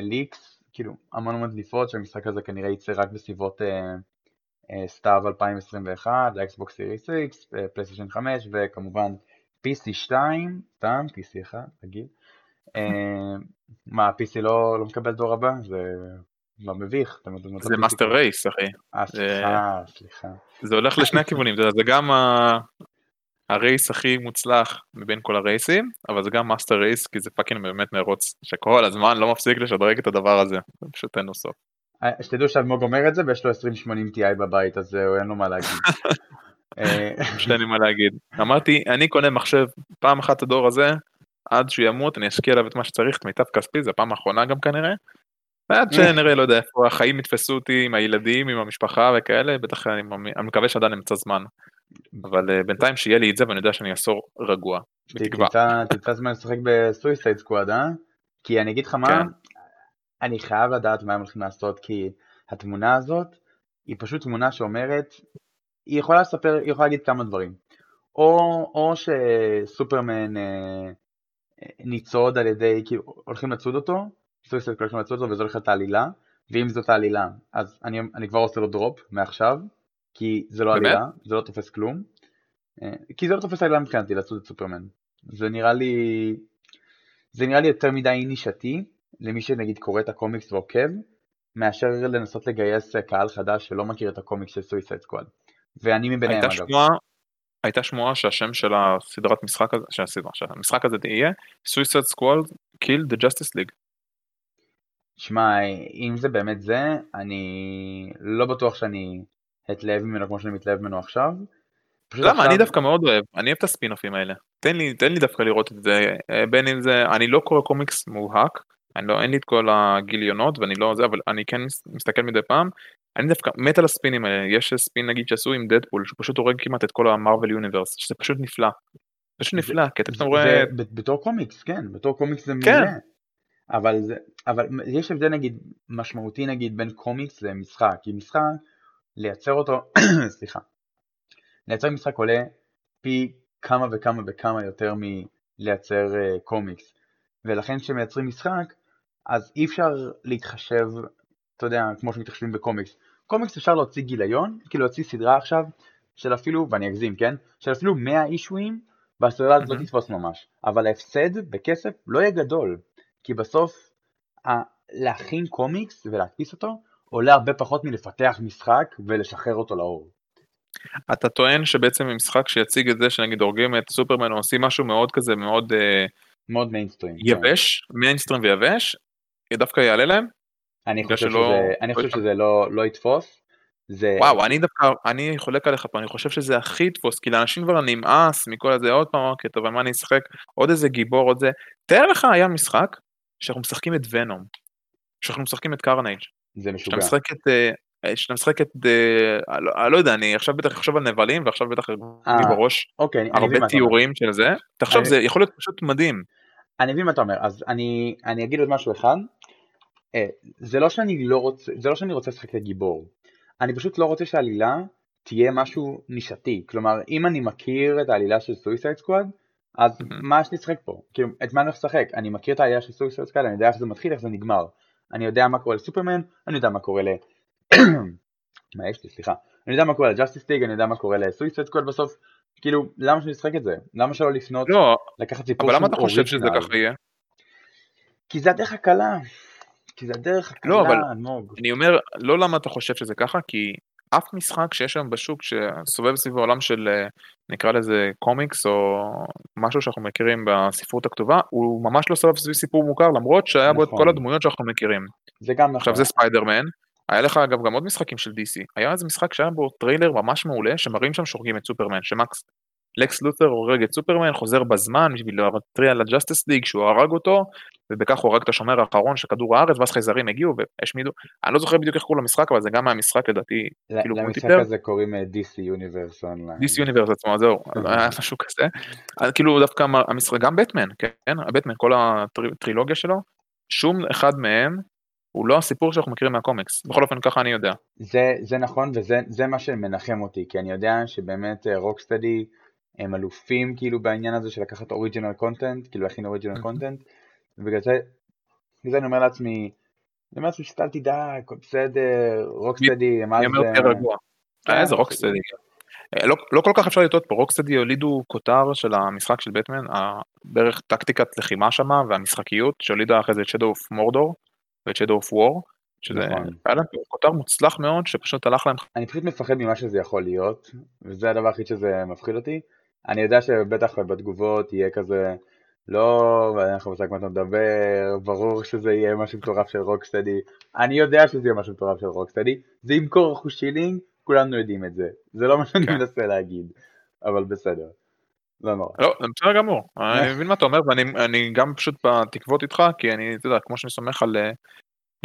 Speaker 2: leaks, אה, כאילו המון המון דליפות שהמשחק הזה כנראה יצא רק בסביבות אה, סתיו 2021, לאקסבוקס סיריס X, פלייסטיישן 5 וכמובן PC 2, סתם PC 1, רגיל. מה, PC לא, לא מקבל דור הבא? זה לא מביך.
Speaker 1: זה master race אחי.
Speaker 2: אה סליחה, סליחה.
Speaker 1: זה הולך לשני הכיוונים, זה גם ה race הכי מוצלח מבין כל ה raceים, אבל זה גם master race כי זה fucking באמת מרוץ שכל הזמן לא מפסיק לשדרג את הדבר הזה, זה פשוט אין לו סוף.
Speaker 2: אה, שתדעו שאלמוג אומר את זה ויש לו 2080 Ti בבית אז אין לו מה להגיד.
Speaker 1: יש לי מה להגיד. אמרתי אני קונה מחשב פעם אחת הדור הזה עד שהוא ימות אני אשקיע עליו את מה שצריך את מיטב כספי זה הפעם האחרונה גם כנראה עד שנראה, לא יודע איפה החיים יתפסו אותי עם הילדים, עם המשפחה וכאלה, בטח אני, אני מקווה שעדיין נמצא זמן. אבל uh, בינתיים שיהיה לי את זה ואני יודע שאני עשור רגוע, בתקווה.
Speaker 2: תמצא זמן לשחק בסוויסייד סקוואד, אה? כי אני אגיד לך מה, כן. אני חייב לדעת מה הם הולכים לעשות, כי התמונה הזאת היא פשוט תמונה שאומרת, היא יכולה לספר, היא יכולה להגיד כמה דברים. או, או שסופרמן אה, ניצוד על ידי, כאילו הולכים לצוד אותו, סוויסט קולקשן מצאו אותו וזה הולך להיות העלילה, ואם זאת העלילה, אז אני, אני כבר עושה לו דרופ מעכשיו, כי זה לא עלילה, זה לא תופס כלום, אה, כי זה לא תופס עלילה מבחינתי לעשות את סופרמן. זה נראה לי, זה נראה לי יותר מדי נישתי, למי שנגיד קורא את הקומיקס ועוקב, מאשר לנסות לגייס קהל חדש שלא מכיר את הקומיקס של סוויסייד סקוואד. ואני מביניהם אגב.
Speaker 1: שמועה, הייתה שמועה שהשם של הסדרת משחק הזה, שהסדרה, שהמשחק הזה יהיה סוויסייד סקוואד Kill the Justice League.
Speaker 2: שמע, אם זה באמת זה, אני לא בטוח שאני אתלהב ממנו כמו שאני מתלהב ממנו עכשיו.
Speaker 1: למה? עכשיו... אני דווקא מאוד אוהב, אני אוהב את ה spin-offים האלה. תן לי, תן לי דווקא לראות את זה, אה, בין אם זה, אני לא קורא קומיקס מובהק, אני לא, אין לי את כל הגיליונות ואני לא זה, אבל אני כן מסתכל מדי פעם, אני דווקא מת על ה spinים האלה, יש spin נגיד שעשו עם דדפול, שהוא פשוט הורג כמעט את כל ה Marvel Universe, שזה פשוט נפלא. פשוט נפלא, כי אתה פתאום רואה...
Speaker 2: בתור קומיקס, כן, בתור קומיקס זה כן. מעולה. אבל, זה, אבל יש הבדל נגיד משמעותי נגיד בין קומיקס למשחק, כי משחק, לייצר אותו, סליחה, לייצר משחק עולה פי כמה וכמה וכמה יותר מלייצר uh, קומיקס. ולכן כשמייצרים משחק, אז אי אפשר להתחשב, אתה יודע, כמו שמתחשבים בקומיקס. קומיקס אפשר להוציא גיליון, כאילו להוציא סדרה עכשיו, של אפילו, ואני אגזים, כן? של אפילו 100 אישויים, והסדרה הזאת. לא תתפוס ממש. אבל ההפסד בכסף לא יהיה גדול, כי בסוף להכין קומיקס ולהדפיס אותו עולה הרבה פחות מלפתח משחק ולשחרר אותו לאור.
Speaker 1: אתה טוען שבעצם משחק שיציג את זה שנגיד הורגים את סופרמן או עושים משהו מאוד כזה מאוד אה,
Speaker 2: מאוד מיינסטרים
Speaker 1: כן. יבש כן. מיינסטרים ויבש דווקא יעלה להם?
Speaker 2: אני חושב שלא... שזה, אני חושב שזה לא, לא יתפוס.
Speaker 1: זה... וואו אני דווקא אני חולק עליך פה אני חושב שזה הכי יתפוס כי לאנשים כבר נמאס מכל הזה עוד פעם אוקיי טוב מה אני אשחק עוד איזה גיבור עוד זה תאר לך היה משחק שאנחנו משחקים את ונום שאנחנו משחקים את קרנייג'.
Speaker 2: זה משוגע.
Speaker 1: משחק את... אה, שאתה משחק את, אני אה, לא, לא יודע, אני עכשיו בטח אחשוב על נבלים ועכשיו בטח לי בראש
Speaker 2: אוקיי,
Speaker 1: הרבה תיאורים של זה, תחשוב זה יכול להיות פשוט מדהים.
Speaker 2: אני מבין מה אתה אומר, אז אני, אני אגיד עוד משהו אחד, אה, זה לא שאני לא רוצה, זה לא שאני רוצה לשחק לגיבור, אני פשוט לא רוצה שהעלילה תהיה משהו נישתי, כלומר אם אני מכיר את העלילה של סויסייד סקוואד, אז mm-hmm. מה יש לשחק פה? כאילו, את מה אני הולך לשחק? אני מכיר את העלילה של סויסייד סקוואד, אני יודע איך זה מתחיל, איך זה נגמר. אני יודע מה קורה לסופרמן, אני יודע מה קורה ל... מה יש לי? סליחה. אני יודע מה קורה לג'אסטיס ליג, אני יודע מה קורה לסויסייד סקוואד בסוף. כאילו, למה שאני אשחק את זה? למה שלא לפנות,
Speaker 1: לא,
Speaker 2: לקחת סיפור אבל
Speaker 1: למה אתה חושב שזה ככה יהיה?
Speaker 2: כי זה הדרך הקלה. כי זה הדרך הקלה,
Speaker 1: לא, אבל אני אומר, לא למה אתה חושב שזה ככה, כי אף משחק שיש היום בשוק שסובב סביב העולם של אה, נקרא לזה קומיקס או משהו שאנחנו מכירים בספרות הכתובה, הוא ממש לא סובב סביב סיפור מוכר למרות שהיה בו את כל נכון. הדמויות שאנחנו מכירים.
Speaker 2: זה גם נכון.
Speaker 1: עכשיו זה ספיידרמן, היה לך אגב גם עוד משחקים של DC, היה איזה משחק שהיה בו טריילר ממש מעולה שמראים שם שהורגים את סופרמן, שמקס לקס לותר הורג את סופרמן, חוזר בזמן בשביל להתריע לג'סטיס ליג שהוא הרג אותו, ובכך הוא הרג את השומר האחרון של כדור הארץ, ואז חייזרים הגיעו והשמידו, אני לא זוכר בדיוק איך קוראים למשחק, אבל זה גם מהמשחק לדעתי,
Speaker 2: כאילו למשחק הזה קוראים אה, DC Universe Online.
Speaker 1: DC Universe עצמו, זהו, היה משהו כזה. כאילו דווקא המשחק, גם בטמן, כן, הבטמן, כל הטרילוגיה שלו, שום אחד מהם הוא לא הסיפור שאנחנו מכירים מהקומיקס, בכל אופן ככה אני יודע.
Speaker 2: זה, זה נכון וזה מה שמנחם אותי, כי אני יודע שבאמת רוקסטדי, אה, uh, הם אלופים כאילו בעניין הזה של לקחת original content, כאילו להכין original content, ובגלל זה, בגלל זה אני אומר לעצמי, אני אומר לעצמי שאתה אל הכל בסדר, רוקסטדי,
Speaker 1: מה זה... אני אומר יותר רגוע. איזה רוקסטדי. אה, לא, לא כל כך אפשר לטעות פה, רוקסטדי הולידו כותר של המשחק של בטמן, בערך טקטיקת לחימה שמה והמשחקיות שהולידה אחרי זה את Shadow of Mordor ואת Shadow of War, שזה נכון. היה להם כותר מוצלח מאוד שפשוט הלך להם.
Speaker 2: אני פשוט מפחד ממה שזה יכול להיות, וזה הדבר היחיד שזה מפחיד אותי. אני יודע שבטח בתגובות יהיה כזה, לא, ואין לך מושג מה אתה מדבר, ברור שזה יהיה משהו מטורף של רוקסטדי, אני יודע שזה יהיה משהו מטורף של רוקסטדי, זה ימכור אחוז שילינג, כולנו יודעים את זה, זה לא מה שאני כן. מנסה להגיד, אבל בסדר. לא נורא.
Speaker 1: לא, זה בסדר גמור, אני מבין מה אתה אומר ואני גם פשוט בתקוות איתך, כי אני, אתה יודע, כמו שאני סומך על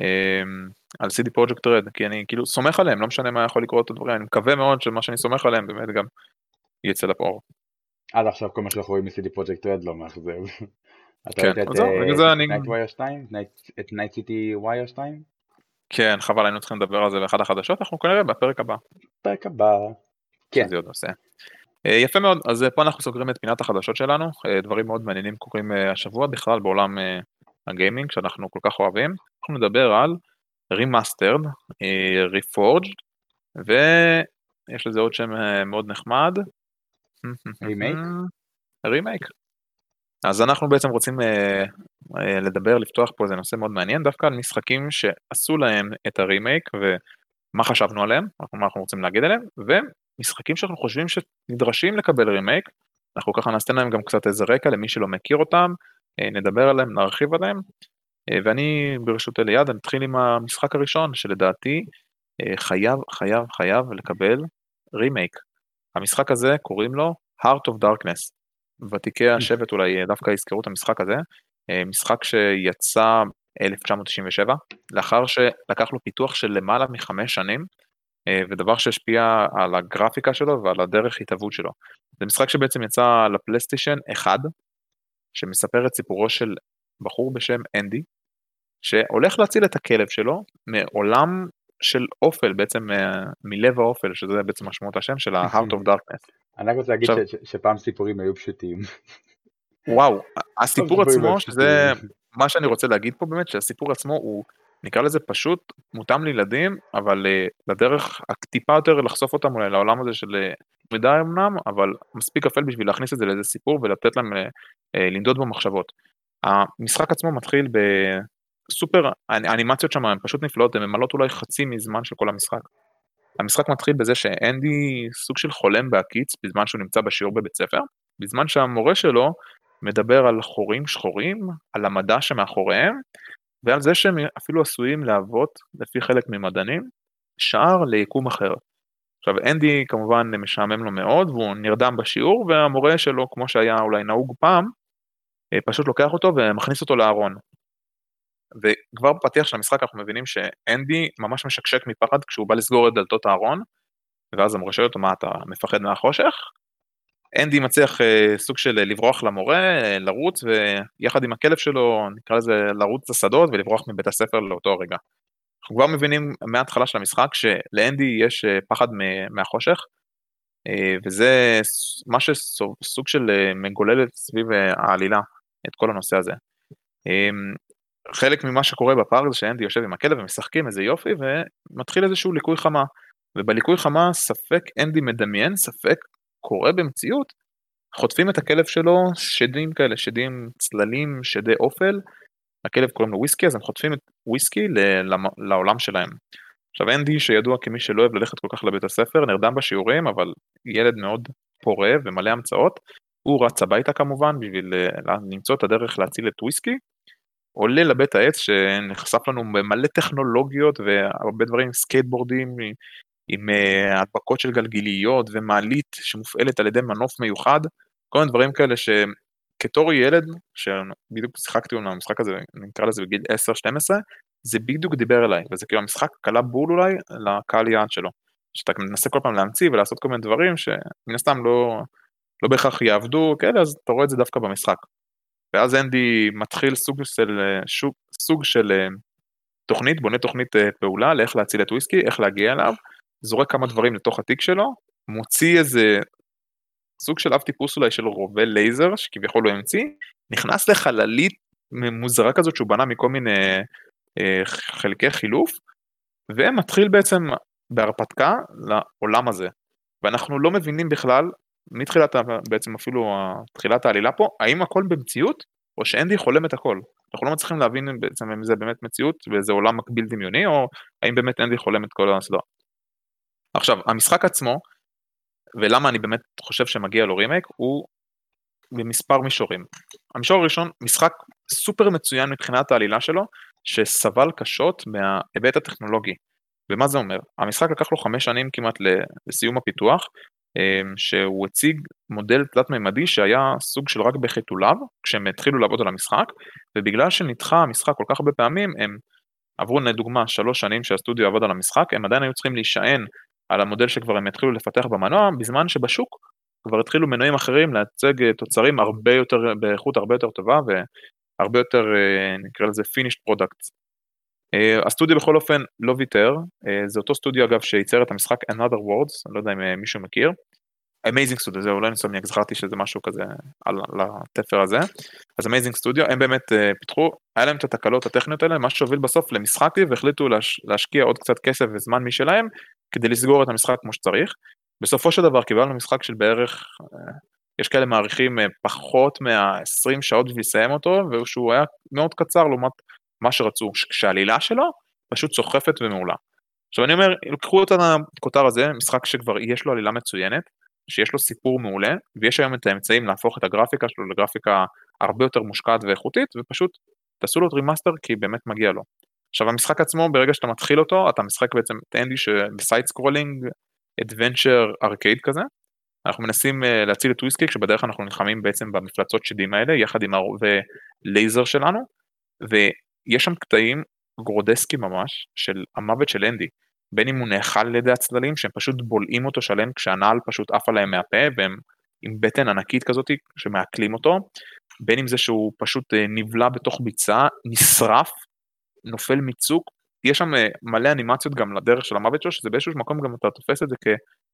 Speaker 1: אמ, על CD פרויקט רד, כי אני כאילו סומך עליהם, לא משנה מה יכול לקרות את הדברים, אני מקווה מאוד שמה שאני סומך עליהם באמת גם יצא לפור.
Speaker 2: עד עכשיו כל מה שאנחנו רואים מ-CD Projekt Red לא מאכזב.
Speaker 1: כן, בגלל זה אני...
Speaker 2: את Night City Wire 2?
Speaker 1: כן, חבל, היינו צריכים לדבר על זה באחד החדשות, אנחנו כנראה בפרק הבא.
Speaker 2: פרק הבא.
Speaker 1: כן. זה עוד נושא. אה, יפה מאוד, אז אה, פה אנחנו סוגרים את פינת החדשות שלנו, אה, דברים מאוד מעניינים קורים השבוע בכלל בעולם הגיימינג שאנחנו כל כך אוהבים. אנחנו נדבר על remastered, reforged, ויש לזה עוד שם מאוד נחמד.
Speaker 2: remake?
Speaker 1: remake. אז אנחנו בעצם רוצים uh, uh, לדבר, לפתוח פה איזה נושא מאוד מעניין, דווקא על משחקים שעשו להם את הרימייק ומה חשבנו עליהם, מה אנחנו רוצים להגיד עליהם, ומשחקים שאנחנו חושבים שנדרשים לקבל רימייק, אנחנו ככה נעשה להם גם קצת איזה רקע למי שלא מכיר אותם, uh, נדבר עליהם, נרחיב עליהם, uh, ואני ברשות אליעד, אני אתחיל עם המשחק הראשון שלדעתי uh, חייב, חייב, חייב לקבל רימייק. המשחק הזה קוראים לו Heart of Darkness. ותיקי השבט אולי דווקא יזכרו את המשחק הזה, אה, משחק שיצא 1997, לאחר שלקח לו פיתוח של למעלה מחמש שנים, אה, ודבר שהשפיע על הגרפיקה שלו ועל הדרך התהוות שלו. זה משחק שבעצם יצא לפלייסטיישן 1, שמספר את סיפורו של בחור בשם אנדי, שהולך להציל את הכלב שלו מעולם של אופל, בעצם מלב האופל, שזה בעצם משמעות השם של ה-Heart of Darkness.
Speaker 2: אני רק רוצה להגיד שפעם סיפורים היו פשוטים.
Speaker 1: וואו, הסיפור עצמו, שזה מה שאני רוצה להגיד פה באמת, שהסיפור עצמו הוא, נקרא לזה פשוט, מותאם לילדים, אבל uh, לדרך הטיפה יותר לחשוף אותם אולי לעולם הזה של מידע אה, אמנם, אבל מספיק אפל בשביל להכניס את זה לאיזה סיפור ולתת להם לנדוד במחשבות. המשחק עצמו מתחיל בסופר, האנימציות שם הן פשוט נפלאות, הן ממלאות אולי חצי מזמן של כל המשחק. המשחק מתחיל בזה שאנדי סוג של חולם בהקיץ בזמן שהוא נמצא בשיעור בבית ספר, בזמן שהמורה שלו מדבר על חורים שחורים, על המדע שמאחוריהם, ועל זה שהם אפילו עשויים להוות, לפי חלק ממדענים, שער ליקום אחר. עכשיו אנדי כמובן משעמם לו מאוד והוא נרדם בשיעור והמורה שלו כמו שהיה אולי נהוג פעם אה, פשוט לוקח אותו ומכניס אותו לארון. וכבר בפתיח של המשחק אנחנו מבינים שאנדי ממש משקשק מפחד כשהוא בא לסגור את דלתות הארון ואז המורה שואל אותו מה אתה מפחד מהחושך אנדי מצליח אה, סוג של לברוח למורה, אה, לרוץ, ויחד עם הכלב שלו, נקרא לזה לרוץ לשדות ולברוח מבית הספר לאותו רגע. אנחנו כבר מבינים מההתחלה של המשחק שלאנדי יש אה, פחד מהחושך, וזה מה שסוג של מגולל סביב העלילה את כל הנושא הזה. חלק ממה שקורה בפארק זה שאנדי יושב עם הכלב ומשחקים איזה יופי ומתחיל איזשהו ליקוי חמה. ובליקוי חמה ספק אנדי מדמיין, ספק קורה במציאות, חוטפים את הכלב שלו, שדים כאלה, שדים צללים, שדי אופל, הכלב קוראים לו וויסקי, אז הם חוטפים את וויסקי לעולם שלהם. עכשיו אנדי, שידוע כמי שלא אוהב ללכת כל כך לבית הספר, נרדם בשיעורים, אבל ילד מאוד פורה ומלא המצאות, הוא רץ הביתה כמובן בשביל אה, למצוא את הדרך להציל את וויסקי, עולה לבית העץ שנחשף לנו במלא טכנולוגיות והרבה דברים, סקייטבורדים, עם אה, הדבקות של גלגיליות ומעלית שמופעלת על ידי מנוף מיוחד, כל מיני דברים כאלה שבתור ילד, שבדיוק שיחקתי עם המשחק הזה, נקרא לזה בגיל 10-12, זה בדיוק דיבר אליי, וזה כאילו המשחק קלה בול אולי לקהל יעד שלו. שאתה מנסה כל פעם להמציא ולעשות כל מיני דברים שמן הסתם לא, לא בהכרח יעבדו כאלה, אז אתה רואה את זה דווקא במשחק. ואז אנדי מתחיל סוג של, שוק, סוג של אה, תוכנית, בונה תוכנית אה, פעולה לאיך להציל את וויסקי, איך להגיע אליו, זורק כמה דברים לתוך התיק שלו, מוציא איזה סוג של אב טיפוס אולי של רובה לייזר, שכביכול הוא המציא, נכנס לחללית מוזרה כזאת שהוא בנה מכל מיני אה, חלקי חילוף, ומתחיל בעצם בהרפתקה לעולם הזה. ואנחנו לא מבינים בכלל, מתחילת בעצם אפילו תחילת העלילה פה, האם הכל במציאות, או שאנדי חולם את הכל. אנחנו לא מצליחים להבין בעצם אם זה באמת מציאות ואיזה עולם מקביל דמיוני, או האם באמת אנדי חולם את כל הסדרה. עכשיו, המשחק עצמו, ולמה אני באמת חושב שמגיע לו רימייק, הוא במספר מישורים. המישור הראשון, משחק סופר מצוין מבחינת העלילה שלו, שסבל קשות מההיבט הטכנולוגי. ומה זה אומר? המשחק לקח לו חמש שנים כמעט לסיום הפיתוח, שהוא הציג מודל תלת-ממדי שהיה סוג של רק בחיתוליו, כשהם התחילו לעבוד על המשחק, ובגלל שנדחה המשחק כל כך הרבה פעמים, הם עברו לדוגמה שלוש שנים שהסטודיו עבד על המשחק, הם עדיין היו צריכים להישען על המודל שכבר הם התחילו לפתח במנוע, בזמן שבשוק כבר התחילו מנועים אחרים להציג אה, תוצרים הרבה יותר, באיכות הרבה יותר טובה והרבה יותר אה, נקרא לזה finished products. אה, הסטודיו בכל אופן לא ויתר, זה אותו סטודיו אגב שייצר את המשחק Another World, אני לא יודע אם מישהו מכיר, Amazing Studio, זה אולי נסומיאק, זכרתי שזה משהו כזה על, על התפר הזה. אז Amazing Studio, הם באמת uh, פיתחו, היה להם את התקלות הטכניות האלה, מה שהוביל בסוף למשחק והחליטו להש, להשקיע עוד קצת כסף וזמן משלהם, כדי לסגור את המשחק כמו שצריך. בסופו של דבר קיבלנו משחק של בערך, uh, יש כאלה מעריכים uh, פחות מה-20 שעות בשביל לסיים אותו, ושהוא היה מאוד קצר לעומת מה שרצו, כשהעלילה שלו פשוט סוחפת ומעולה. עכשיו אני אומר, לקחו את הכותר הזה, משחק שכבר יש לו עלילה מצוינת, שיש לו סיפור מעולה, ויש היום את האמצעים להפוך את הגרפיקה שלו לגרפיקה הרבה יותר מושקעת ואיכותית, ופשוט תעשו לו את remaster כי באמת מגיע לו. עכשיו המשחק עצמו, ברגע שאתה מתחיל אותו, אתה משחק בעצם את אנדי שב side scrolling, adventure arcade כזה. אנחנו מנסים uh, להציל את וויסקי, כשבדרך אנחנו נלחמים בעצם במפלצות שדים האלה, יחד עם הרובה לייזר שלנו, ויש שם קטעים גרוטסקיים ממש, של המוות של אנדי. בין אם הוא נאכל על ידי הצללים שהם פשוט בולעים אותו שלם כשהצל פשוט עף עליהם מהפה והם עם בטן ענקית כזאת שמעכלים אותו, בין אם זה שהוא פשוט אה, נבלע בתוך ביצה, נשרף, נופל מצוק, יש שם אה, מלא אנימציות גם לדרך של המוות שלו, שזה באיזשהו מקום גם אתה תופס את זה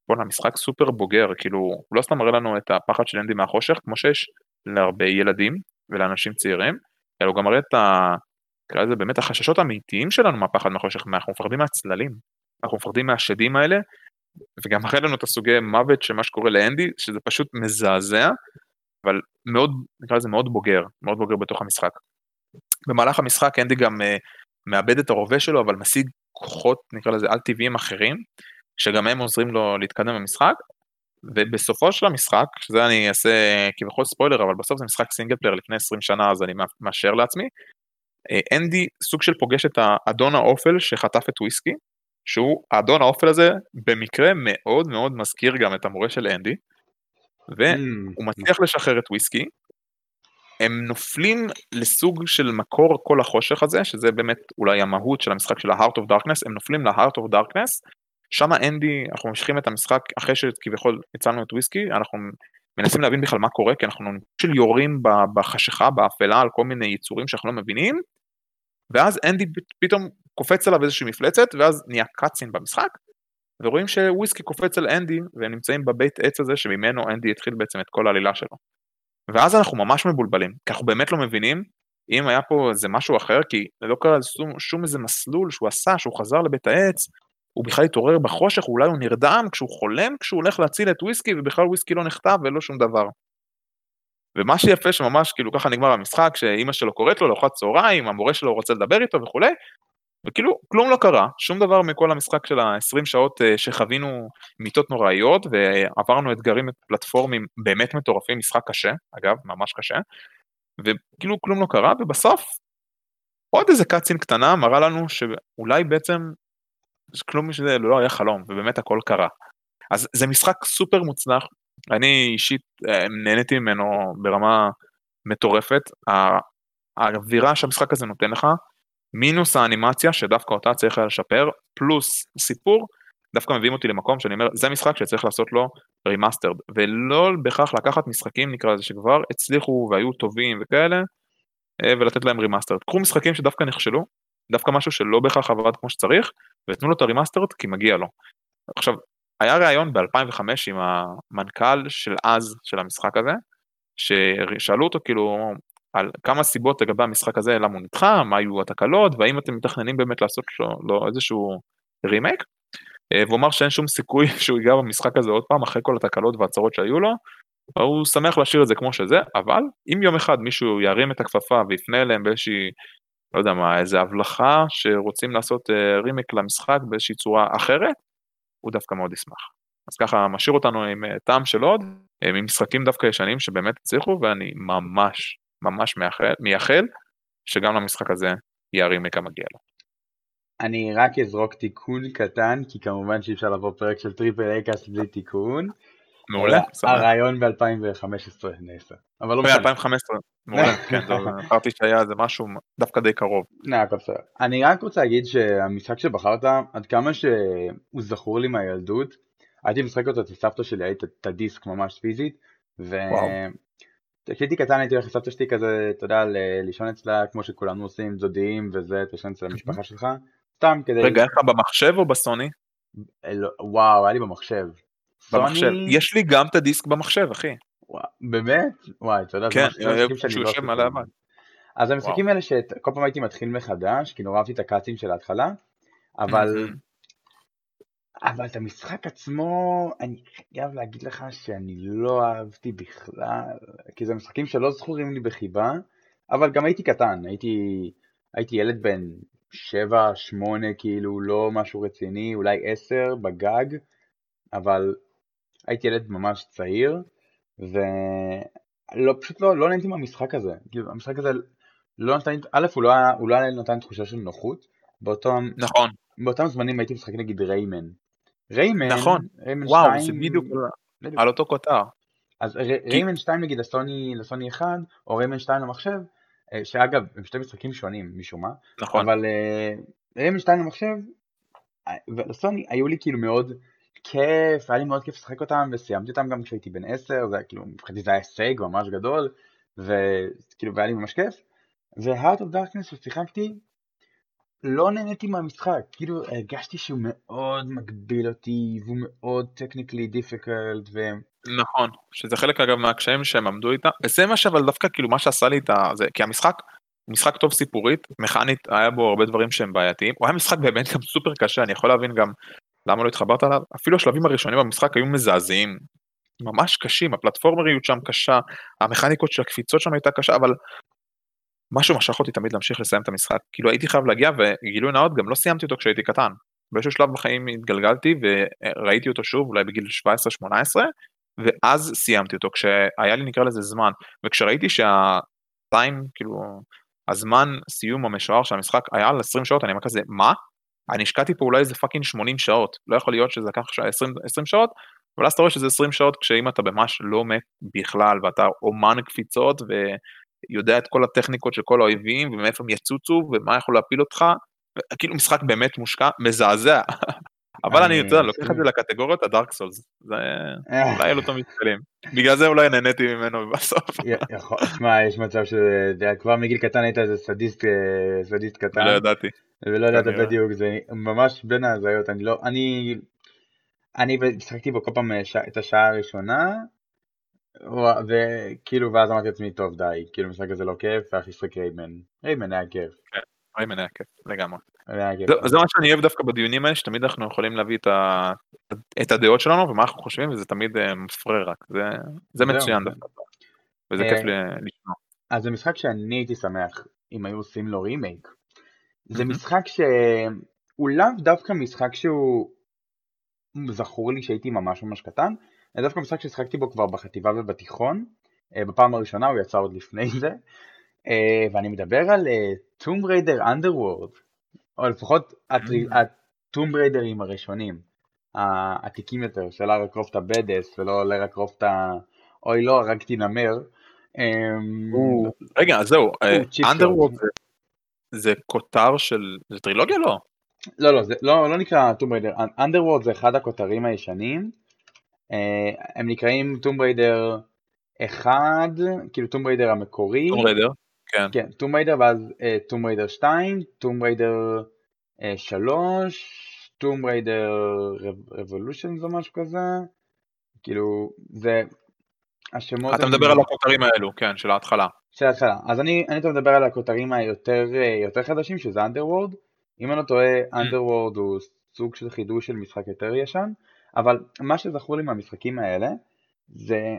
Speaker 1: בואנה, משחק סופר בוגר, כאילו, הוא לא סתם מראה לנו את הפחד של אנדי מהחושך, כמו שיש להרבה ילדים ולאנשים צעירים, אלא הוא גם מראה את ה... נקרא לזה באמת החששות האמיתיים שלנו מהפחד מהחושך, אנחנו מפחדים מהצללים, אנחנו מפחדים מהשדים האלה, וגם מראה לנו את הסוגי מוות של מה שקורה לאנדי, שזה פשוט מזעזע, אבל מאוד, נקרא לזה מאוד בוגר, מאוד בוגר בתוך המשחק. במהלך המשחק אנדי גם uh, מאבד את הרובה שלו, אבל משיג כוחות, נקרא לזה, על-טבעיים אחרים, שגם הם עוזרים לו להתקדם במשחק, ובסופו של המשחק, שזה אני אעשה כביכול ספוילר, אבל בסוף זה משחק single player לפני 20 שנה, אז אני מאשר לעצמי, אה, אנדי סוג של פוגש את האדון האופל שחטף את וויסקי, שהוא, האדון האופל הזה במקרה מאוד מאוד מזכיר גם את המורה של אנדי, והוא מצליח לשחרר את וויסקי, הם נופלים לסוג של מקור כל החושך הזה, שזה באמת אולי המהות של המשחק של ה-Heart of Darkness, הם נופלים ל-Heart of Darkness, שם אנדי, אנחנו ממשיכים את המשחק אחרי שכביכול הצלנו את וויסקי, אנחנו מנסים להבין בכלל מה קורה, כי אנחנו של יורים בחשיכה, באפלה, על כל מיני יצורים שאנחנו לא מבינים, ואז אנדי פתאום קופץ עליו איזושהי מפלצת, ואז נהיה קאצין במשחק, ורואים שוויסקי קופץ על אנדי, והם נמצאים בבית עץ הזה, שממנו אנדי התחיל בעצם את כל העלילה שלו. ואז אנחנו ממש מבולבלים, כי אנחנו באמת לא מבינים אם היה פה איזה משהו אחר, כי לא קרה שום, שום איזה מסלול שהוא עשה, שהוא חזר לבית העץ, הוא בכלל התעורר בחושך, אולי הוא נרדם כשהוא חולם, כשהוא הולך להציל את וויסקי, ובכלל וויסקי לא נכתב ולא שום דבר. ומה שיפה שממש כאילו ככה נגמר המשחק, שאימא שלו קוראת לו לארוחת צהריים, המורה שלו רוצה לדבר איתו וכולי, וכאילו כלום לא קרה, שום דבר מכל המשחק של ה-20 שעות אה, שחווינו מיטות נוראיות ועברנו אתגרים פלטפורמים באמת מטורפים, משחק קשה, אגב, ממש קשה, וכאילו כלום לא קרה, ובסוף עוד איזה קאצין קטנה מראה לנו שאולי בעצם כלום משזה לא היה חלום, ובאמת הכל קרה. אז זה משחק סופר מוצלח, אני אישית אה, נהניתי ממנו ברמה מטורפת, האווירה שהמשחק הזה נותן לך, מינוס האנימציה שדווקא אותה צריך היה לשפר, פלוס סיפור, דווקא מביאים אותי למקום שאני אומר, זה משחק שצריך לעשות לו remastered, ולא בהכרח לקחת משחקים נקרא לזה שכבר הצליחו והיו טובים וכאלה, אה, ולתת להם remastered. קחו משחקים שדווקא נכשלו, דווקא משהו שלא בהכרח עבד כמו שצריך, ותנו לו את ה remastered כי מגיע לו. עכשיו, היה ראיון ב-2005 עם המנכ"ל של אז, של המשחק הזה, ששאלו אותו כאילו על כמה סיבות לגבי המשחק הזה, למה הוא נדחה, מה היו התקלות, והאם אתם מתכננים באמת לעשות לו, לו איזשהו רימייק, אה, והוא אמר שאין שום סיכוי שהוא ייגע במשחק הזה עוד פעם, אחרי כל התקלות והצרות שהיו לו, הוא שמח להשאיר את זה כמו שזה, אבל אם יום אחד מישהו ירים את הכפפה ויפנה אליהם באיזושהי, לא יודע מה, איזה הבלחה שרוצים לעשות רימייק למשחק באיזושהי צורה אחרת, הוא דווקא מאוד ישמח. אז ככה משאיר אותנו עם אה, טעם של עוד, אה, עם משחקים דווקא ישנים שבאמת הצליחו, ואני ממש ממש מייחל, מייחל שגם למשחק הזה יהיה הרימק המגיע לו.
Speaker 2: אני רק אזרוק תיקון קטן, כי כמובן שאי אפשר לבוא פרק של Triple A Cast בלי תיקון.
Speaker 1: מעולה,
Speaker 2: הראיון ב-2015 נעשה.
Speaker 1: אבל לא משנה. ב-2015, מעולה, כן, זכרתי שהיה איזה משהו דווקא די קרוב.
Speaker 2: אני רק רוצה להגיד שהמשחק שבחרת, עד כמה שהוא זכור לי מהילדות, הייתי משחק אותו אצל סבתא שלי, הייתי את הדיסק ממש פיזית, כשהייתי קטן הייתי הולך לסבתא שלי כזה, אתה יודע, לישון אצלה כמו שכולנו עושים, דודים וזה, תשן אצל המשפחה שלך, סתם כדי...
Speaker 1: רגע, איך לך במחשב או בסוני?
Speaker 2: לא, וואו, היה לי במחשב.
Speaker 1: במחשב. יש לי גם את הדיסק במחשב, אחי.
Speaker 2: באמת? וואי, אתה יודע,
Speaker 1: כן, שהוא יושב מעל הבן.
Speaker 2: אז המשחקים האלה שכל פעם הייתי מתחיל מחדש, כי נורא אהבתי את הקאצים של ההתחלה, אבל אבל את המשחק עצמו, אני חייב להגיד לך שאני לא אהבתי בכלל, כי זה משחקים שלא זכורים לי בחיבה, אבל גם הייתי קטן, הייתי, הייתי ילד בן 7, 8, כאילו לא משהו רציני, אולי 10 בגג, אבל הייתי ילד ממש צעיר, ולא, פשוט לא, לא נהניתי מהמשחק הזה, כאילו המשחק הזה לא נתן, א', הוא לא, הוא לא נתן תחושה של נוחות, באותו,
Speaker 1: נכון.
Speaker 2: באותם זמנים הייתי משחק נגיד ריימן, ריימן,
Speaker 1: נכון, ריימן וואו, 2, זה בדיוק על אותו כותר.
Speaker 2: אז ריימן 2 נגיד לסוני, לסוני 1, או ריימן 2 למחשב, אה, שאגב, הם שתי משחקים שונים משום מה,
Speaker 1: נכון.
Speaker 2: אבל ריימן 2 למחשב, אה, ולסוני היו לי כאילו מאוד כיף, היה לי מאוד כיף לשחק אותם, וסיימתי אותם גם כשהייתי בן 10, זה היה כאילו, מבחינתי זה היה הישג ממש גדול, וכאילו, והיה לי ממש כיף, ו-Heart of Darkness ששיחקתי, לא נהניתי מהמשחק, כאילו הרגשתי שהוא מאוד מגביל אותי, והוא מאוד technically difficult, ו...
Speaker 1: נכון, שזה חלק אגב מהקשיים שהם עמדו איתה, וזה מה שאבל דווקא כאילו מה שעשה לי את זה, כי המשחק, משחק טוב סיפורית, מכנית היה בו הרבה דברים שהם בעייתיים, הוא היה משחק באמת גם סופר קשה, אני יכול להבין גם למה לא התחברת עליו, אפילו השלבים הראשונים במשחק היו מזעזעים, ממש קשים, הפלטפורמריות שם קשה, המכניקות של הקפיצות שם הייתה קשה, אבל משהו משך אותי תמיד להמשיך לסיים את המשחק, כאילו הייתי חייב להגיע וגילוי נאות גם לא סיימתי אותו כשהייתי קטן, באיזשהו שלב בחיים התגלגלתי וראיתי אותו שוב אולי בגיל 17-18 ואז סיימתי אותו כשהיה לי נקרא לזה זמן. וכשראיתי שהטיים כאילו הזמן סיום המשוער של המשחק היה על 20 שעות אני אומר כזה מה? אני השקעתי פה אולי איזה פאקינג 80 שעות לא יכול להיות שזה לקח 20, 20 שעות אבל אז אתה רואה שזה 20 שעות כשאם אתה ממש לא מת בכלל ואתה אומן קפיצות ויודע את כל הטכניקות של כל האויבים ומאיפה הם יצוצו ומה יכול להפיל אותך כאילו משחק באמת מושקע מזעזע אבל אני יודע לוקח את זה לקטגוריות ה Dark Souls זה
Speaker 2: אה.
Speaker 1: אולי לא תמיד קלים בגלל זה אולי נהניתי ממנו בסוף.
Speaker 2: שמע יש מצב שכבר מגיל קטן היית איזה סדיסט אה, סדיסט קטן.
Speaker 1: לא ידעתי.
Speaker 2: ולא ידעת בדיוק זה ממש בין ההזיות אני לא אני אני משחקתי בו כל פעם אה, את השעה הראשונה, וכאילו ואז אמרתי לעצמי טוב די, כאילו המשחק הזה לא כיף, ואחי לשחק ריימן, ריימן היה כיף.
Speaker 1: כן, ריימן היה כיף, לגמרי. זה מה שאני אוהב דווקא בדיונים האלה, שתמיד אנחנו יכולים להביא את הדעות שלנו ומה אנחנו חושבים, וזה תמיד אה, מפרה רק, זה מצוין דווקא, וזה כיף אה, לשמוע.
Speaker 2: אז זה משחק שאני הייתי שמח אם היו עושים לו רימייק. זה משחק שהוא לאו דווקא משחק שהוא זכור לי שהייתי ממש ממש קטן, זה דווקא משחק ששחקתי בו כבר בחטיבה ובתיכון, אה, בפעם הראשונה הוא יצא עוד לפני זה, ואני מדבר על Tomb Raider Underworld, או לפחות ה Tomb Raider-ים הראשונים, העתיקים יותר, של לארה קרופט ה badass ולא לארה קרופט ה... אוי לא, הרגתי נמר. אמ,
Speaker 1: רגע, זהו, אנדרוורד זה כותר של, זה טרילוגיה לא?
Speaker 2: לא, לא, זה לא, לא נקרא Tomb Raider, Underworld זה אחד הכותרים הישנים, אה, הם נקראים Tomb Raider 1, כאילו Tomb Raider המקורי,
Speaker 1: Tomb Raider, כן,
Speaker 2: כן, Tomb Raider ואז Tomb Raider 2, Tomb Raider 3, Tomb Raider רבולושן או משהו כזה, כאילו זה השמות...
Speaker 1: אתה מדבר על הכותרים האלו, כן, של ההתחלה.
Speaker 2: של ההתחלה, אז אני, אני מדבר על הכותרים היותר אה, חדשים שזה אנדרוורד, אם אני לא טועה, Underworld הוא סוג של חידוש של משחק יותר ישן, אבל מה שזכור לי מהמשחקים האלה זה,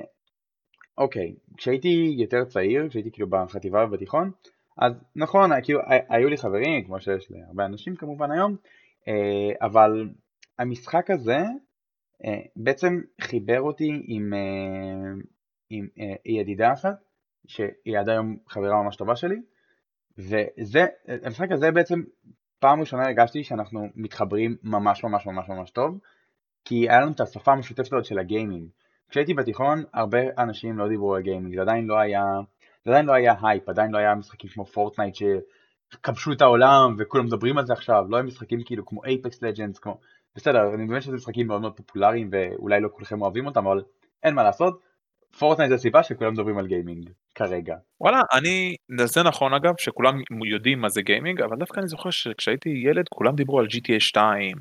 Speaker 2: אוקיי, כשהייתי יותר צעיר, כשהייתי כאילו בחטיבה ובתיכון, אז נכון, כאילו, היו לי חברים, כמו שיש להרבה אנשים כמובן היום, אה, אבל המשחק הזה אה, בעצם חיבר אותי עם, אה, עם ידידה אחת, שהיא עד היום חברה ממש טובה שלי, וזה, המשחק הזה בעצם פעם ראשונה הרגשתי שאנחנו מתחברים ממש ממש ממש ממש טוב, כי היה לנו את השפה המשותפת הזאת של ה gaming. כשהייתי בתיכון, הרבה אנשים לא דיברו על gaming, זה עדיין לא היה, זה עדיין לא היה הייפ, עדיין לא היה משחקים כמו Fortnite שכבשו את העולם וכולם מדברים על זה עכשיו, לא היה משחקים כאילו כמו Apex Legends, כמו... בסדר, אני מבין שזה משחקים מאוד מאוד פופולריים ואולי לא כולכם אוהבים אותם, אבל אין מה לעשות, Fortnite זה הסיבה שכולם מדברים על gaming כרגע.
Speaker 1: וואלה, אני, זה נכון אגב, שכולם יודעים מה זה gaming, אבל דווקא אני זוכר שכשהייתי ילד כולם דיברו על GTA 2,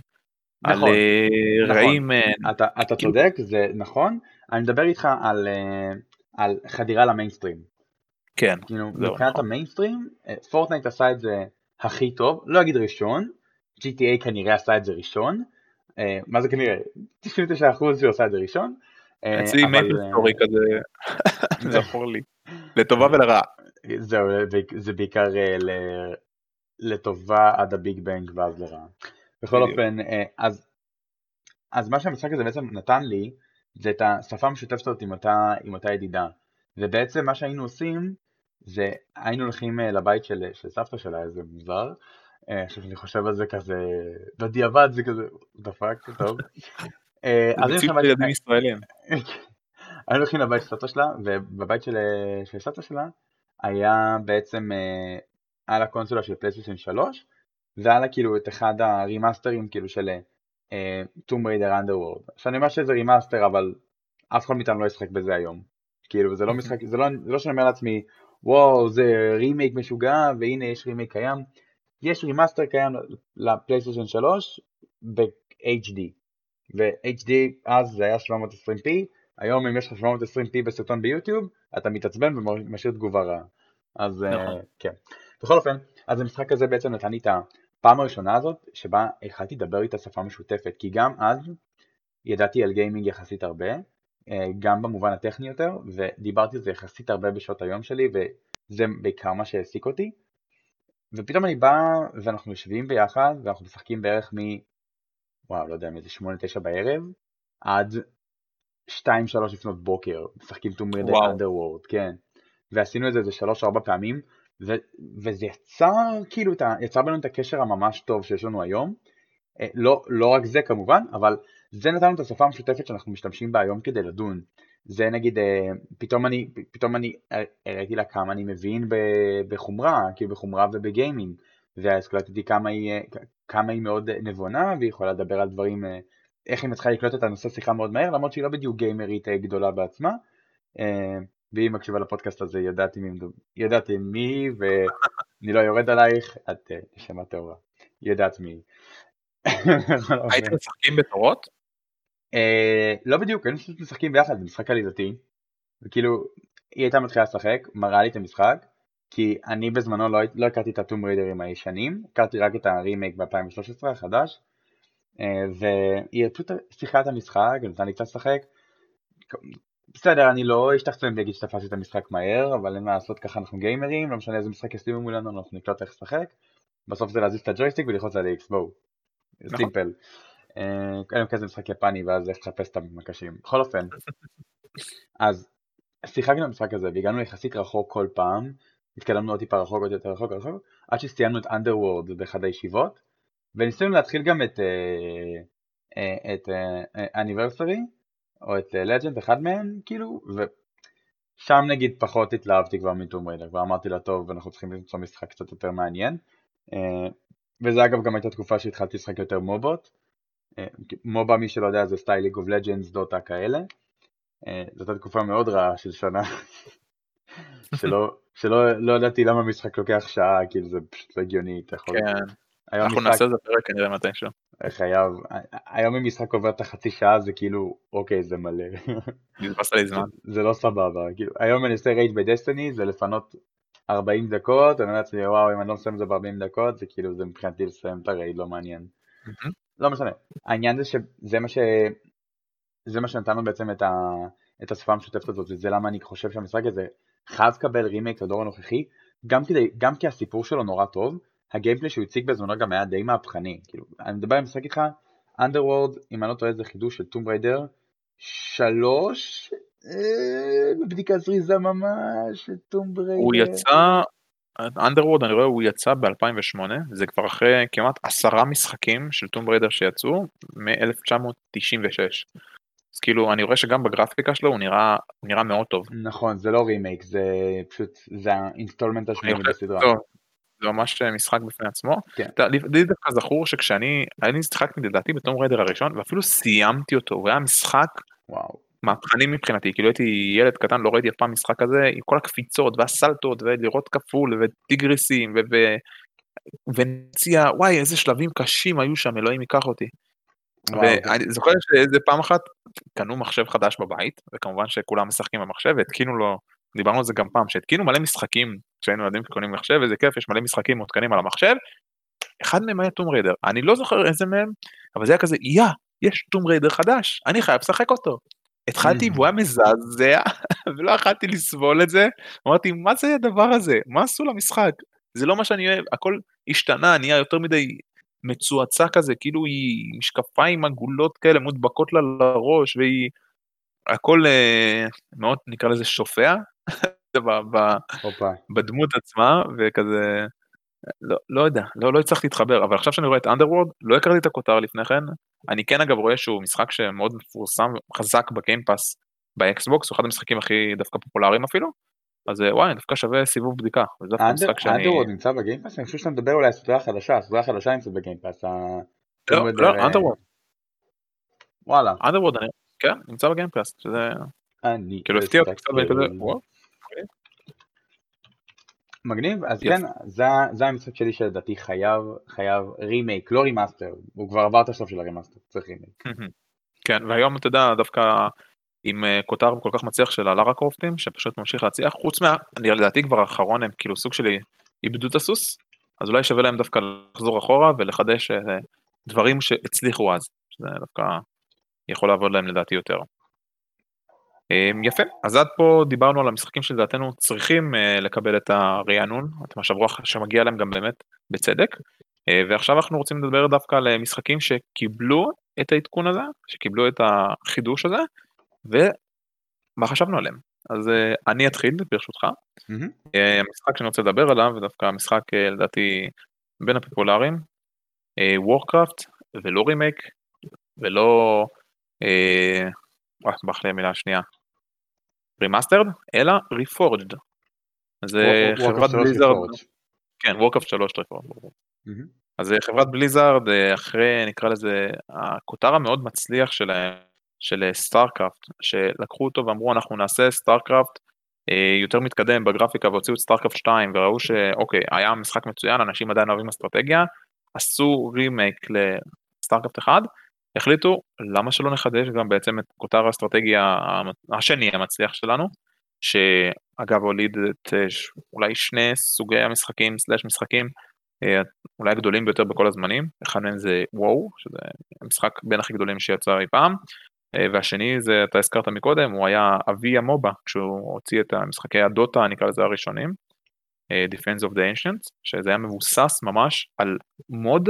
Speaker 2: נכון,
Speaker 1: על אה,
Speaker 2: נכון. אתה, אתה כאילו... צודק, זה נכון, אני מדבר איתך על, אה, על חדירה למיינסטרים.
Speaker 1: כן,
Speaker 2: כאילו, מבחינת נכון. המיינסטרים, אה, Fortnite עשה את זה הכי טוב, לא אגיד ראשון, GTA כנראה עשה את זה ראשון, מה זה כנראה? 99% שהוא עשה את זה ראשון,
Speaker 1: אצלי MapleStory כזה, זכור לי, לטובה ולרעה.
Speaker 2: זהו, זה בעיקר אה, לטובה עד ה Big Bang ואז לרעה. בכל אופן, אה, אז, אז מה שהמשחק הזה בעצם נתן לי, זה את השפה המשותפת הזאת עם אותה, עם אותה ידידה. ובעצם מה שהיינו עושים, זה היינו הולכים אה, לבית של, של סבתא שלה, איזה מוזר. עכשיו אני חושב על זה כזה, בדיעבד זה כזה, the fuck, טוב.
Speaker 1: אז מציאות ילדים ישראלים.
Speaker 2: היינו הולכים לבית של סבתא שלה, ובבית של, של סבתא שלה היה בעצם, אה, היה לה קונסולה של PlayStation 3, והיה לה כאילו את אחד ה remaster-ים כאילו של Tomb Raider Underworld. עכשיו אני אומר שזה remaster, אבל אף אחד מאיתנו לא ישחק בזה היום. כאילו זה לא משחק, זה לא, זה לא שאני אומר לעצמי, וואו זה רימייק משוגע, והנה יש רימייק קיים. יש remaster קיים ל PlayStation 3 ב-HD, ו-HD אז זה היה 720p, היום אם יש לך 720p בסרטון ביוטיוב, אתה מתעצבן ומשאיר תגובה רעה. אז נכון. אה, כן. בכל אופן, אז המשחק הזה בעצם נתן לי את הפעם הראשונה הזאת שבה החלטתי לדבר איתה שפה משותפת, כי גם אז ידעתי על גיימינג יחסית הרבה, אה, גם במובן הטכני יותר, ודיברתי על זה יחסית הרבה בשעות היום שלי, וזה בעיקר מה שהעסיק אותי. ופתאום אני בא, ואנחנו יושבים ביחד, ואנחנו משחקים בערך מ... וואו, לא יודע, מאיזה 8-9 בערב, עד 2-3 לפנות בוקר, משחקים טום רדר אנדרוורד, כן. ועשינו את זה איזה 3-4 פעמים, ו- וזה יצר, כאילו, יצר בינינו את הקשר הממש טוב שיש לנו היום. אה, לא, לא רק זה כמובן, אבל זה נתן לנו את השפה המשותפת שאנחנו משתמשים בה היום כדי לדון. זה נגיד, אה, פתאום אני, פתאום אני הראיתי לה כמה אני מבין בחומרה, כאילו בחומרה ובגיימינג, ואז קלטתי כמה היא, כמה היא מאוד נבונה, והיא יכולה לדבר על דברים, אה, איך היא מצליחה לקלוט את הנושא שיחה מאוד מהר, למרות שהיא לא בדיוק גיימרית גדולה בעצמה. והיא מקשיבה לפודקאסט הזה, ידעתי מי, ידעתי מי ואני לא יורד עלייך, את נשמה טובה, ידעת מי.
Speaker 1: הייתם משחקים בתורות?
Speaker 2: אה, לא בדיוק, היינו פשוט משחקים ביחד, זה משחק עליזתי. וכאילו, היא הייתה מתחילה לשחק, מראה לי את המשחק, כי אני בזמנו לא, לא הכרתי את הטום ריידרים הישנים, הכרתי רק את הרימייק ב-2013 החדש, אה, והיא פשוט שיחקה את המשחק, נתנה לי קצת לשחק. בסדר, אני לא אשתחצן להגיד שתפסתי את המשחק מהר, אבל אין מה לעשות, ככה אנחנו גיימרים, לא משנה איזה משחק ישימו מולנו, אנחנו נקלוט איך לשחק. בסוף זה להזיז את הג'ויסטיק וללחוץ על ה-X, בואו. סימפל. קודם כזה משחק יפני ואז איך לחפש את המקשים. בכל אופן, אז שיחקנו במשחק הזה והגענו יחסית רחוק כל פעם, התקדמנו עוד טיפה רחוק עוד יותר רחוק רחוק, עד שסיימנו את Underworld באחד הישיבות, וניסינו להתחיל גם את אה, אה, את Anniversary, או את Legend, אחד מהם, כאילו, ושם נגיד פחות התלהבתי כבר מטום ריידר, כבר אמרתי לה טוב, אנחנו צריכים למצוא משחק קצת יותר מעניין. וזה אגב גם הייתה תקופה שהתחלתי לשחק יותר MOBA-ות. אה, MOBA מי שלא יודע זה סטייל League of Legends, Dota כאלה. אה, זאת הייתה תקופה מאוד רעה של שנה. שלא, שלא לא ידעתי למה המשחק לוקח שעה, כאילו זה פשוט לא הגיוני,
Speaker 1: אתה יכול... כן, אנחנו משחק... נעשה את זה פרק כנראה מתישהו.
Speaker 2: חייב, היום אם משחק עובר את החצי שעה זה כאילו, אוקיי זה מלא.
Speaker 1: לי זמן.
Speaker 2: זה לא סבבה, כאילו, היום אני עושה raid ב Destiny, זה לפנות 40 דקות, אני אומר לעצמי וואו אם אני לא מסיים את זה ב-40 דקות זה כאילו זה מבחינתי לסיים את הרייד לא מעניין. לא משנה, העניין זה שזה מה ש... זה מה שנתנו בעצם את, ה... את השפה המשותפת הזאת וזה למה אני חושב שהמשחק הזה חייב לקבל רימייק לדור הנוכחי גם, כדי, גם כי הסיפור שלו נורא טוב, הגיימפלי שהוא הציג בזמנו גם היה די מהפכני, כאילו, אני מדבר עם משחק איתך, Underworld, אם אני לא טועה זה חידוש של טום ריידר, שלוש אה, בבדיקה זריזה ממש, Tomb Raider.
Speaker 1: הוא יצא, Underworld אני רואה הוא יצא ב-2008, זה כבר אחרי כמעט עשרה משחקים של Tomb Raider שיצאו מ-1996. אז כאילו אני רואה שגם בגרפיקה שלו הוא נראה, הוא נראה מאוד טוב.
Speaker 2: נכון, זה לא רימייק, זה פשוט, זה ה installment השמיני בסדרה.
Speaker 1: זה ממש משחק בפני עצמו. כן. לי דווקא זכור שכשאני, אני שיחקתי לדעתי ב Tomb Raider הראשון ואפילו סיימתי אותו, הוא היה משחק. מהפכני מבחינתי, כאילו הייתי ילד קטן, לא ראיתי אף פעם משחק כזה, עם כל הקפיצות והסלטות ולראות כפול וטיגריסים ונציע, וואי איזה שלבים קשים היו שם, אלוהים ייקח אותי. ואני זוכר שאיזה פעם אחת קנו מחשב חדש בבית, וכמובן שכולם משחקים במחשב, והתקינו לו, דיברנו על זה גם פעם, שהתקינו מלא משחקים, כשהיינו ילדים קונים מחשב, איזה כיף, יש מלא משחקים מותקנים על המחשב, אחד מהם היה טום ריידר, אני לא זוכר איזה מהם, אבל זה היה כזה, יא, יש טום ריידר חדש, אני חייב לשחק אותו. התחלתי והוא היה מזעזע ולא יכלתי לסבול את זה, אמרתי מה זה הדבר הזה, מה עשו למשחק, זה לא מה שאני אוהב, הכל השתנה, נהיה יותר מדי מצועצע כזה, כאילו היא משקפיים עגולות כאלה מודבקות לה לראש והיא הכל אה, מאוד נקרא לזה שופע בדמות עצמה וכזה לא, לא יודע, לא, לא הצלחתי להתחבר, אבל עכשיו שאני רואה את Underworld, לא הכרתי את הכותר לפני כן, אני כן אגב רואה שהוא משחק שמאוד מפורסם, חזק ב Game Pass ב Xbox, הוא אחד המשחקים הכי דווקא פופולריים אפילו, אז אה, וואי, דווקא שווה סיבוב בדיקה.
Speaker 2: אנדרוורד נמצא בגיימפאס? אני חושב שאתה מדבר אולי על סדרה חדשה, סדרה חדשה נמצאת ב Game Pass.
Speaker 1: לא, לא, Underworld.
Speaker 2: וואלה.
Speaker 1: Underworld, כן, נמצא ב Game Pass, שזה... כאילו הפתיע אותי קצת,
Speaker 2: מגניב, אז כן, זה המשחק שלי שלדעתי חייב, חייב רימייק, לא remaster, הוא כבר עבר את השלב של ה remaster, צריך רימייק.
Speaker 1: כן, והיום אתה יודע, דווקא עם אה, כותר כל כך מצליח של ה Lara Croft ים, שפשוט ממשיך להצליח, חוץ מה, אני לדעתי כבר האחרון הם כאילו סוג של איבדו את הסוס, אז אולי שווה להם דווקא לחזור אחורה ולחדש אה, דברים שהצליחו אז, שזה דווקא יכול לעבוד להם לדעתי יותר. אמ, יפה, אז עד פה דיברנו על המשחקים שלדעתנו צריכים אה, לקבל את הרענון, את משב רוח שמגיע להם גם באמת בצדק, אה, ועכשיו אנחנו רוצים לדבר דווקא על משחקים שקיבלו את העדכון הזה, שקיבלו את החידוש הזה, ומה חשבנו עליהם. אז אני אתחיל ברשותך. Mm-hmm. המשחק שאני רוצה לדבר עליו, ודווקא המשחק לדעתי בין הפופולריים, וורקראפט, ולא רימייק, ולא, אה, ברח לי המילה השנייה, remastered, אלא Reforged. אז חברת Blizzard, כן, Warcraft 3 Reforged. אז חברת Blizzard, אחרי נקרא לזה, הכותר המאוד מצליח שלהם, של StarCraft, שלקחו אותו ואמרו אנחנו נעשה StarCraft אה, יותר מתקדם בגרפיקה והוציאו את StarCraft 2 וראו שאוקיי, היה משחק מצוין, אנשים עדיין אוהבים אסטרטגיה, עשו רימייק לסטארקראפט 1, החליטו למה שלא נחדש גם בעצם את כותר האסטרטגיה השני המצליח שלנו, שאגב הוליד את אה, אולי שני סוגי המשחקים סלאש משחקים אה, אולי הגדולים ביותר בכל הזמנים, אחד מהם זה וואו, שזה המשחק בין הכי גדולים שיצא אי פעם, אה, והשני זה אתה הזכרת מקודם, הוא היה אבי המובה כשהוא הוציא את המשחקי הדוטה נקרא לזה הראשונים, Defense of the Ancients, שזה היה מבוסס ממש על mod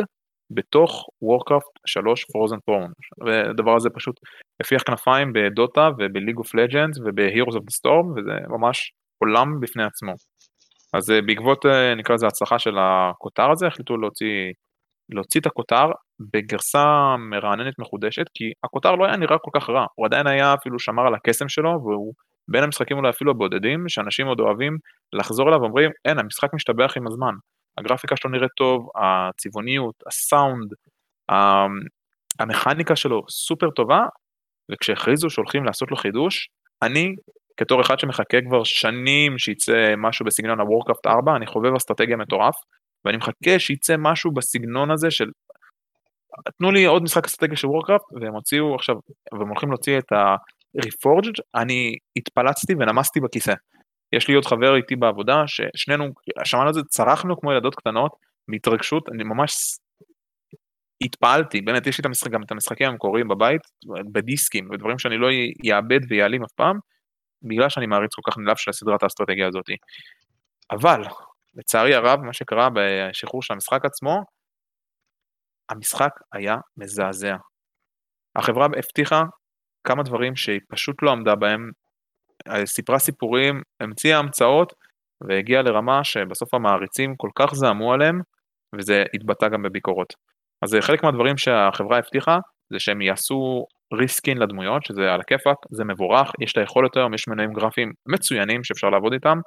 Speaker 1: בתוך Warcraft 3 Frozen Throne, והדבר הזה פשוט הפיח כנפיים ב Dota וב League of Legends of the Storm וזה ממש עולם בפני עצמו. אז אה, בעקבות אה, נקרא לזה הצלחה של הכותר הזה החליטו להוציא, להוציא את הכותר בגרסה מרעננת מחודשת כי הכותר לא היה נראה כל כך רע, הוא עדיין היה אפילו שמר על הקסם שלו והוא בין המשחקים אולי אפילו הבודדים שאנשים עוד אוהבים לחזור אליו ואומרים אין המשחק משתבח עם הזמן הגרפיקה שלו נראית טוב, הצבעוניות, הסאונד, המכניקה שלו סופר טובה, וכשהכריזו שהולכים לעשות לו חידוש, אני, כתור אחד שמחכה כבר שנים שיצא משהו בסגנון הוורקראפט 4, אני חובב אסטרטגיה מטורף, ואני מחכה שיצא משהו בסגנון הזה של... תנו לי עוד משחק אסטרטגיה של וורקראפט, והם הוציאו עכשיו, והם הולכים להוציא את ה-Reforged, אני התפלצתי ונמסתי בכיסא. יש לי עוד חבר איתי בעבודה, ששנינו, שמענו את זה, צרחנו כמו ילדות קטנות, מהתרגשות, אני ממש התפעלתי, באמת יש לי את המשחק, גם את המשחקים המקוריים בבית, בדיסקים, ודברים שאני לא אאבד ויעלים אף פעם, בגלל שאני מעריץ כל כך נלהב של הסדרת האסטרטגיה הזאת. אבל, לצערי הרב, מה שקרה בשחרור של המשחק עצמו, המשחק היה מזעזע. החברה הבטיחה כמה דברים שהיא פשוט לא עמדה בהם, סיפרה סיפורים, המציאה המצאות, והגיעה לרמה שבסוף המעריצים כל כך זעמו עליהם, וזה התבטא גם בביקורות. אז חלק מהדברים שהחברה הבטיחה, זה שהם יעשו reskin לדמויות, שזה על הכיפאק, זה מבורך, יש את היכולת היום, יש מנועים גרפיים מצוינים שאפשר לעבוד איתם,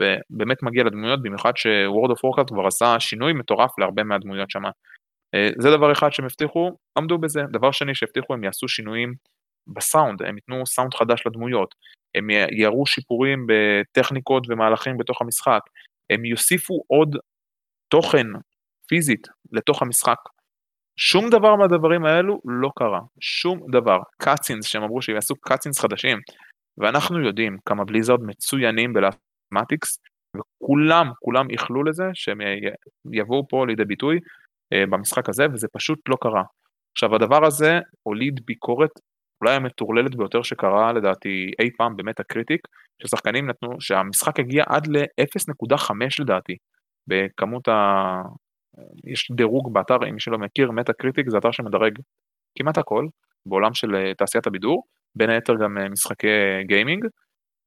Speaker 1: ובאמת מגיע לדמויות, במיוחד ש World of Warcraft כבר עשה שינוי מטורף להרבה מהדמויות שם. אה, זה דבר אחד שהם הבטיחו, עמדו בזה. דבר שני שהבטיחו, הם יעשו שינויים בסאונד, הם ייתנו סאונד חדש לדמויות, הם יראו שיפורים בטכניקות ומהלכים בתוך המשחק, הם יוסיפו עוד תוכן פיזית לתוך המשחק. שום דבר מהדברים האלו לא קרה, שום דבר. cutscenes שהם אמרו שהם יעשו cutscenes חדשים, ואנחנו יודעים כמה Blizzard מצוינים ב cinematics, וכולם, כולם איחלו לזה שהם יבואו פה לידי ביטוי אה, במשחק הזה, וזה פשוט לא קרה. עכשיו הדבר הזה הוליד ביקורת אולי המטורללת ביותר שקרה לדעתי אי פעם ב Metacritic, ששחקנים נתנו, שהמשחק הגיע עד ל-0.5 לדעתי, בכמות ה... יש דירוג באתר, אם מי שלא מכיר, Metacritic זה אתר שמדרג כמעט הכל בעולם של אה, תעשיית הבידור, בין היתר גם אה, משחקי גיימינג,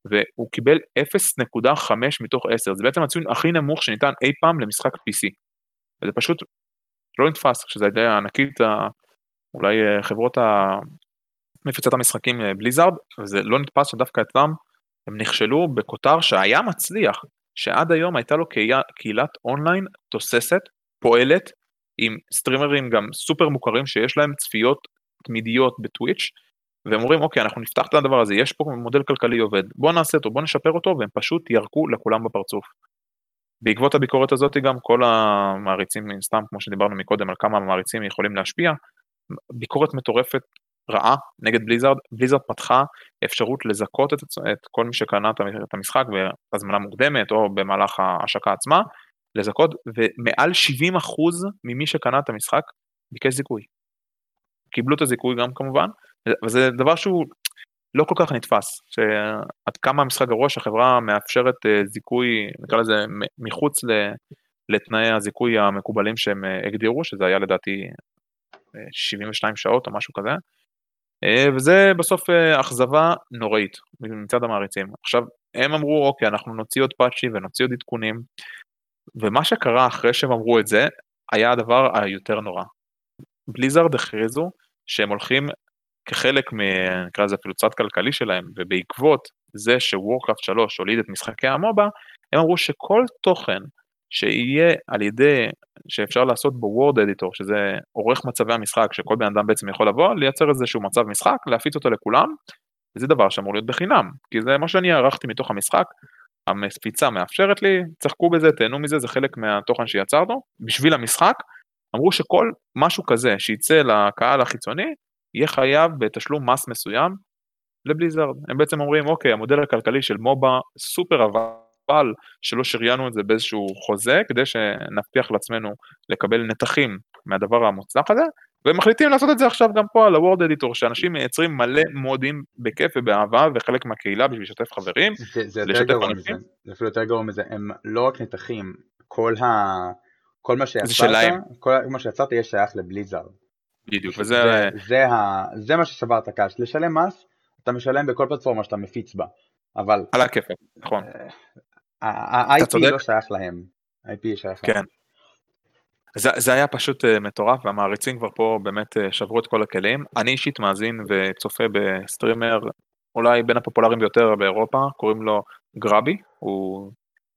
Speaker 1: והוא קיבל 0.5 מתוך 10, זה בעצם הציון הכי נמוך שניתן אי פעם למשחק PC. וזה פשוט לא נתפס, כשזה הייתה ענקית, אולי אה, חברות מפיצת המשחקים Blizzard, וזה לא נתפס שדווקא אצלם הם נכשלו בכותר שהיה מצליח, שעד היום הייתה לו קהילת אונליין תוססת, פועלת, עם סטרימרים גם סופר מוכרים שיש להם צפיות תמידיות בטוויץ', והם אומרים אוקיי אנחנו נפתח את הדבר הזה, יש פה מודל כלכלי עובד, בוא נעשה אותו, בוא נשפר אותו, והם פשוט ירקו לכולם בפרצוף. בעקבות הביקורת הזאת גם כל המעריצים, סתם כמו שדיברנו מקודם על כמה המעריצים יכולים להשפיע, ביקורת מטורפת רעה נגד בליזארד, בליזארד פתחה אפשרות לזכות את, את כל מי שקנה את המשחק בהזמנה מוקדמת או במהלך ההשקה עצמה, לזכות, ומעל 70% ממי שקנה את המשחק ביקש זיכוי. קיבלו את הזיכוי גם כמובן, וזה דבר שהוא לא כל כך נתפס, שעד כמה המשחק גרוע שהחברה מאפשרת אה, זיכוי, נקרא לזה מחוץ לתנאי הזיכוי המקובלים שהם אה, הגדירו, שזה היה לדעתי 72 אה, שעות או משהו כזה, וזה בסוף אכזבה נוראית מצד המעריצים. עכשיו, הם אמרו, אוקיי, אנחנו נוציא עוד פאצ'י ונוציא עוד עדכונים, ומה שקרה אחרי שהם אמרו את זה, היה הדבר היותר נורא. בליזארד הכריזו שהם הולכים כחלק, מ... נקרא לזה אפילו צד כלכלי שלהם, ובעקבות זה שוורקראפט 3 הוליד את משחקי המובה, הם אמרו שכל תוכן שיהיה על ידי, שאפשר לעשות בו וורד אדיטור, שזה עורך מצבי המשחק, שכל בן אדם בעצם יכול לבוא, לייצר איזשהו מצב משחק, להפיץ אותו לכולם, וזה דבר שאמור להיות בחינם, כי זה מה שאני ערכתי מתוך המשחק, המפיצה מאפשרת לי, צחקו בזה, תהנו מזה, זה חלק מהתוכן שיצרנו, בשביל המשחק, אמרו שכל משהו כזה שיצא לקהל החיצוני, יהיה חייב בתשלום מס מסוים לבליזארד. הם בעצם אומרים, אוקיי, המודל הכלכלי של מובה סופר אבל שלא שריינו את זה באיזשהו חוזה, כדי שנבטיח לעצמנו לקבל נתחים מהדבר המוצלח הזה, והם מחליטים לעשות את זה עכשיו גם פה על ה-Word Editor, שאנשים מייצרים מלא מודים בכיף ובאהבה וחלק מהקהילה בשביל לשתף חברים.
Speaker 2: זה, זה יותר גרוע מזה, זה אפילו יותר גרוע מזה, הם לא רק נתחים, כל, ה... כל מה שיצרת, כל מה שיצרת יהיה שייך ל Blizzard.
Speaker 1: בדיוק,
Speaker 2: וזה... זה, זה, ה... זה מה ששבר את הקש, לשלם מס, אתה משלם בכל פלטפורמה שאתה מפיץ בה, אבל...
Speaker 1: על הכיפק, נכון.
Speaker 2: אה, ה-IP לא שייך להם, ה-IP שייך
Speaker 1: להם. כן. זה, זה היה פשוט אה, מטורף והמעריצים כבר פה באמת אה, שברו את כל הכלים. אני אישית מאזין וצופה בסטרימר אולי בין הפופולריים ביותר באירופה, קוראים לו Grubby, הוא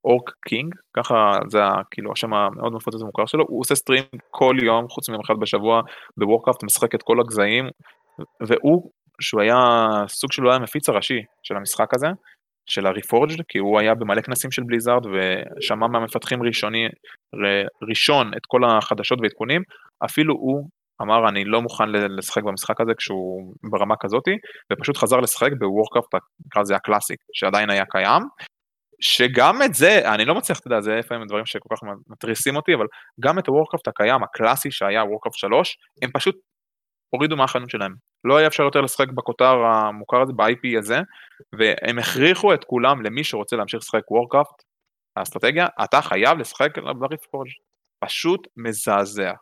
Speaker 1: Orc King, ככה זה כאילו השם המאוד מפוצץ ומוכר שלו, הוא עושה stream כל יום, חוץ מיום אחד בשבוע ב Warcraft, משחק את כל הגזעים, והוא, שהוא היה סוג שלו היה המפיץ הראשי של המשחק הזה, של ה Reforged, כי הוא היה במלא כנסים של Blizzard ושמע מהמפתחים ראשוני, ראשון את כל החדשות ועדכונים, אפילו הוא אמר אני לא מוכן לשחק במשחק הזה כשהוא ברמה כזאתי, ופשוט חזר לשחק ב Warcraft, נקרא לזה ה Classic, שעדיין היה קיים, שגם את זה, אני לא מצליח, אתה יודע, זה לפעמים דברים שכל כך מתריסים אותי, אבל גם את ה Warcraft הקיים, הקלאסי שהיה Warcraft 3, הם פשוט הורידו מהחנות שלהם. לא היה אפשר יותר לשחק בכותר המוכר הזה, ב-IP הזה, והם הכריחו את כולם, למי שרוצה להמשיך לשחק Warcraft, האסטרטגיה, אתה חייב לשחק ב Reforged. פשוט מזעזע.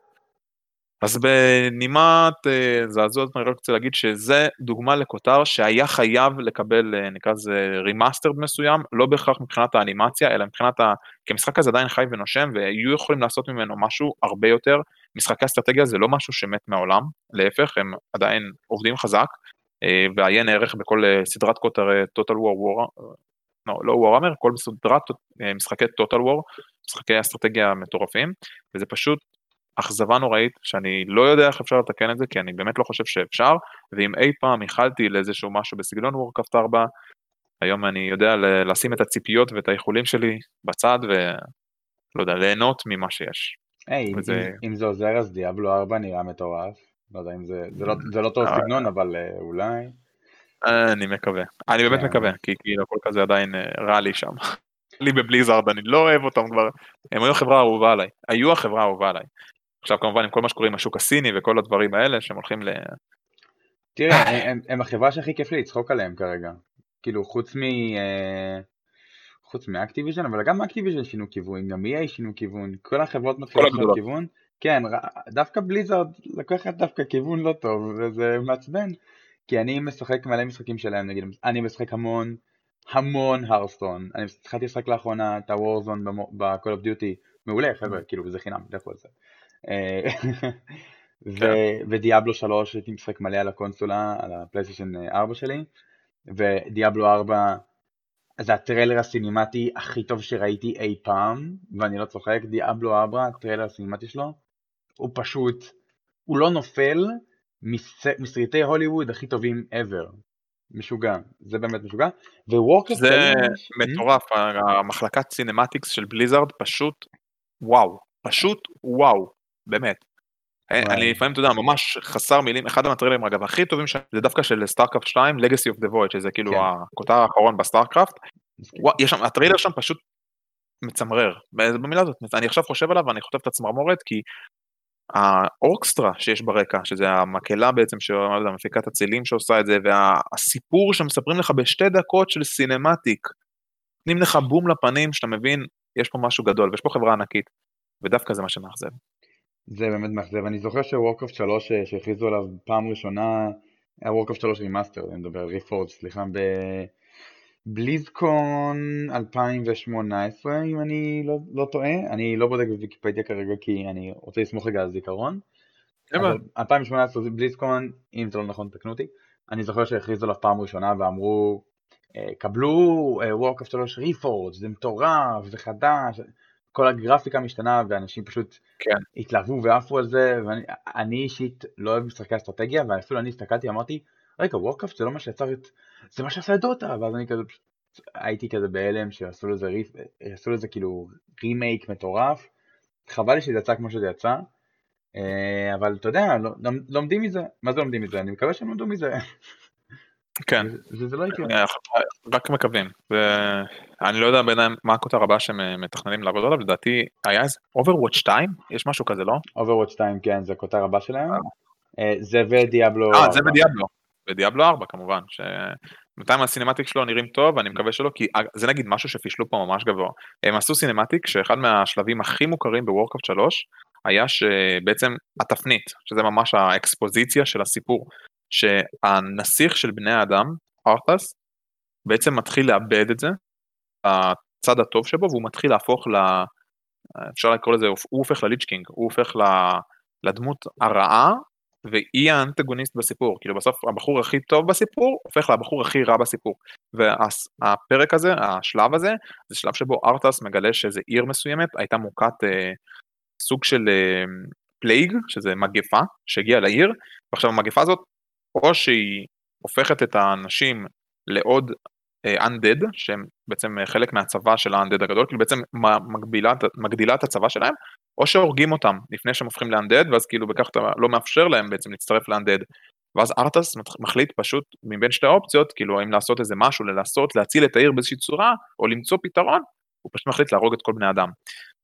Speaker 1: אז בנימת אה, זוועתית אני רק רוצה להגיד שזה דוגמה לכותר שהיה חייב לקבל אה, נקרא לזה remastered מסוים, לא בהכרח מבחינת האנימציה אלא מבחינת ה... כי המשחק הזה עדיין חי ונושם והיו יכולים לעשות ממנו משהו הרבה יותר, משחקי אסטרטגיה זה לא משהו שמת מהעולם, להפך הם עדיין עובדים חזק אה, ועיין ערך בכל סדרת כותרי Total War, War, לא, לא Warhammer, כל סדרת משחקי Total War, משחקי אסטרטגיה מטורפים וזה פשוט אכזבה נוראית שאני לא יודע איך אפשר לתקן את זה כי אני באמת לא חושב שאפשר ואם אי פעם ייחלתי לאיזשהו משהו בסגנון וורקאפט 4 היום אני יודע לשים את הציפיות ואת האיחולים שלי בצד ולא יודע ליהנות ממה שיש.
Speaker 2: היי. אם, זה עוזר אז דיאבלו 4 נראה מטורף לא יודע אם זה זה לא, זה לא טוב אה. סגנון אבל אה, אולי.
Speaker 1: אני מקווה אני באמת. מקווה כי כאילו הכל כזה עדיין אה, רע לי שם. לי בבליזארד אני לא אוהב אותם כבר הם היו החברה האהובה עליי היו החברה האהובה עליי עכשיו כמובן עם כל מה שקורה עם השוק הסיני וכל הדברים האלה שהם הולכים ל...
Speaker 2: תראה, הם, הם החברה שהכי כיף לי לצחוק עליהם כרגע. כאילו חוץ מ... אה, חוץ מאקטיביז'ן, אבל גם אקטיביז'ן שינו כיוון, גם EA שינו כיוון, כל החברות מתחילות לשנות כיוון. כן, דווקא בליזארד לקחה דווקא כיוון לא טוב, וזה מעצבן. כי אני משחק מלא משחקים שלהם, נגיד, אני משחק המון, המון הרסטון. אני התחלתי לשחק לאחרונה את הוורזון ב-call of duty, מעולה חבר'ה, כאילו זה חינם, לכו על זה. אה. ודיאבלו 3 הייתי משחק מלא על הקונסולה, על הפלייסטיישן 4 שלי, ודיאבלו 4 זה הטריילר הסינימטי הכי טוב שראיתי אי פעם, ואני לא צוחק, דיאבלו 4, הטריילר הסינימטי שלו, הוא פשוט, הוא לא נופל מסרטי הוליווד הכי טובים ever. משוגע, זה באמת משוגע. ווורקראפט
Speaker 1: זה מטורף, המחלקת cinematics של בליזארד פשוט וואו, פשוט וואו, באמת. אני לפעמים, אתה יודע, ממש חסר מילים, אחד הטריילרים אגב הכי טובים זה דווקא של סטארקראפט 2, Legacy of the Void, שזה כאילו כן. הכותר האחרון בסטארקרפט. הטריילר שם פשוט מצמרר, במילה הזאת, אני עכשיו חושב עליו ואני חוטף את הצמרמורת כי האורקסטרה שיש ברקע, שזה המקהלה בעצם, שמפיקה את הצלילים שעושה את זה, והסיפור שמספרים לך בשתי דקות של cinematic, נותנים לך בום לפנים שאתה מבין, יש פה משהו גדול, ויש פה חברה ענקית, ודווקא זה מה שמאכזב.
Speaker 2: זה באמת מאכזב, אני זוכר שוורקרפט 3 אה, שהכריזו עליו פעם ראשונה, היה וורקרפט 3 remaster, אני מדבר על Reforged, סליחה, בבליזקון 2018 אם אני לא, לא טועה, אני לא בודק בוויקיפדיה כרגע כי אני רוצה לסמוך רגע על זיכרון. 2018 בליזקון, אם זה לא נכון תקנו אותי, אני זוכר שהכריזו עליו פעם ראשונה ואמרו אה, קבלו וורקרפט 3 ריפורד, זה מטורף, זה חדש, כל הגרפיקה משתנה ואנשים פשוט כן. התלהבו ועפו על זה ואני אישית לא אוהב משחקי אסטרטגיה ואפילו אני הסתכלתי אמרתי רגע וורקאפט זה לא מה שיצר את זה מה שעשה את דוטה ואז אני כזה הייתי כזה בהלם שעשו לזה ריף עשו לזה כאילו רימייק מטורף. חבל לי שזה יצא כמו שזה יצא אה, אבל אתה יודע לומדים מזה. מה זה לומדים מזה? אני מקווה שהם למדו מזה
Speaker 1: כן.
Speaker 2: זה לא יקרה.
Speaker 1: רק מקווים. אני לא יודע בינתיים מה הכותר הבא שהם אה, מתכננים לעבוד עליו, לדעתי היה איזה Overwatch 2? יש משהו כזה, לא?
Speaker 2: Overwatch 2, כן, זה הכותר הבא שלהם. אה, זה ודיאבלו
Speaker 1: 4. אה, זה ודיאבלו. ודיאבלו 4 כמובן. בינתיים הסינמטיק שלו נראים טוב, אני מקווה שלא, כי זה נגיד משהו שפישלו פה ממש גבוה. הם עשו סינמטיק שאחד מהשלבים הכי מוכרים בוורקאפט 3 היה שבעצם התפנית, שזה ממש האקספוזיציה של הסיפור. שהנסיך של בני האדם, ארתס, בעצם מתחיל לאבד את זה, הצד הטוב שבו, והוא מתחיל להפוך ל... אפשר לקרוא לזה, הוא הופך לליצ'קינג, הוא הופך לדמות הרעה, והיא האנטגוניסט בסיפור, כאילו בסוף הבחור הכי טוב בסיפור, הופך לבחור הכי רע בסיפור. והפרק הזה, השלב הזה, זה שלב שבו ארתס מגלה שאיזה עיר מסוימת הייתה מוכת אה, סוג של אה, plague, שזה מגפה, שהגיעה לעיר, ועכשיו המגפה הזאת או שהיא הופכת את האנשים לעוד uh, undead, שהם בעצם חלק מהצבא של ה-undead הגדול, כאילו בעצם מגבילה, מגדילה את הצבא שלהם, או שהורגים אותם לפני שהם הופכים ל-undead, ואז כאילו בכך אתה לא מאפשר להם בעצם להצטרף ל-undead. ואז ארטס מחליט פשוט מבין שתי האופציות, כאילו האם לעשות איזה משהו, לנסות להציל את העיר באיזושהי צורה, או למצוא פתרון, הוא פשוט מחליט להרוג את כל בני אדם.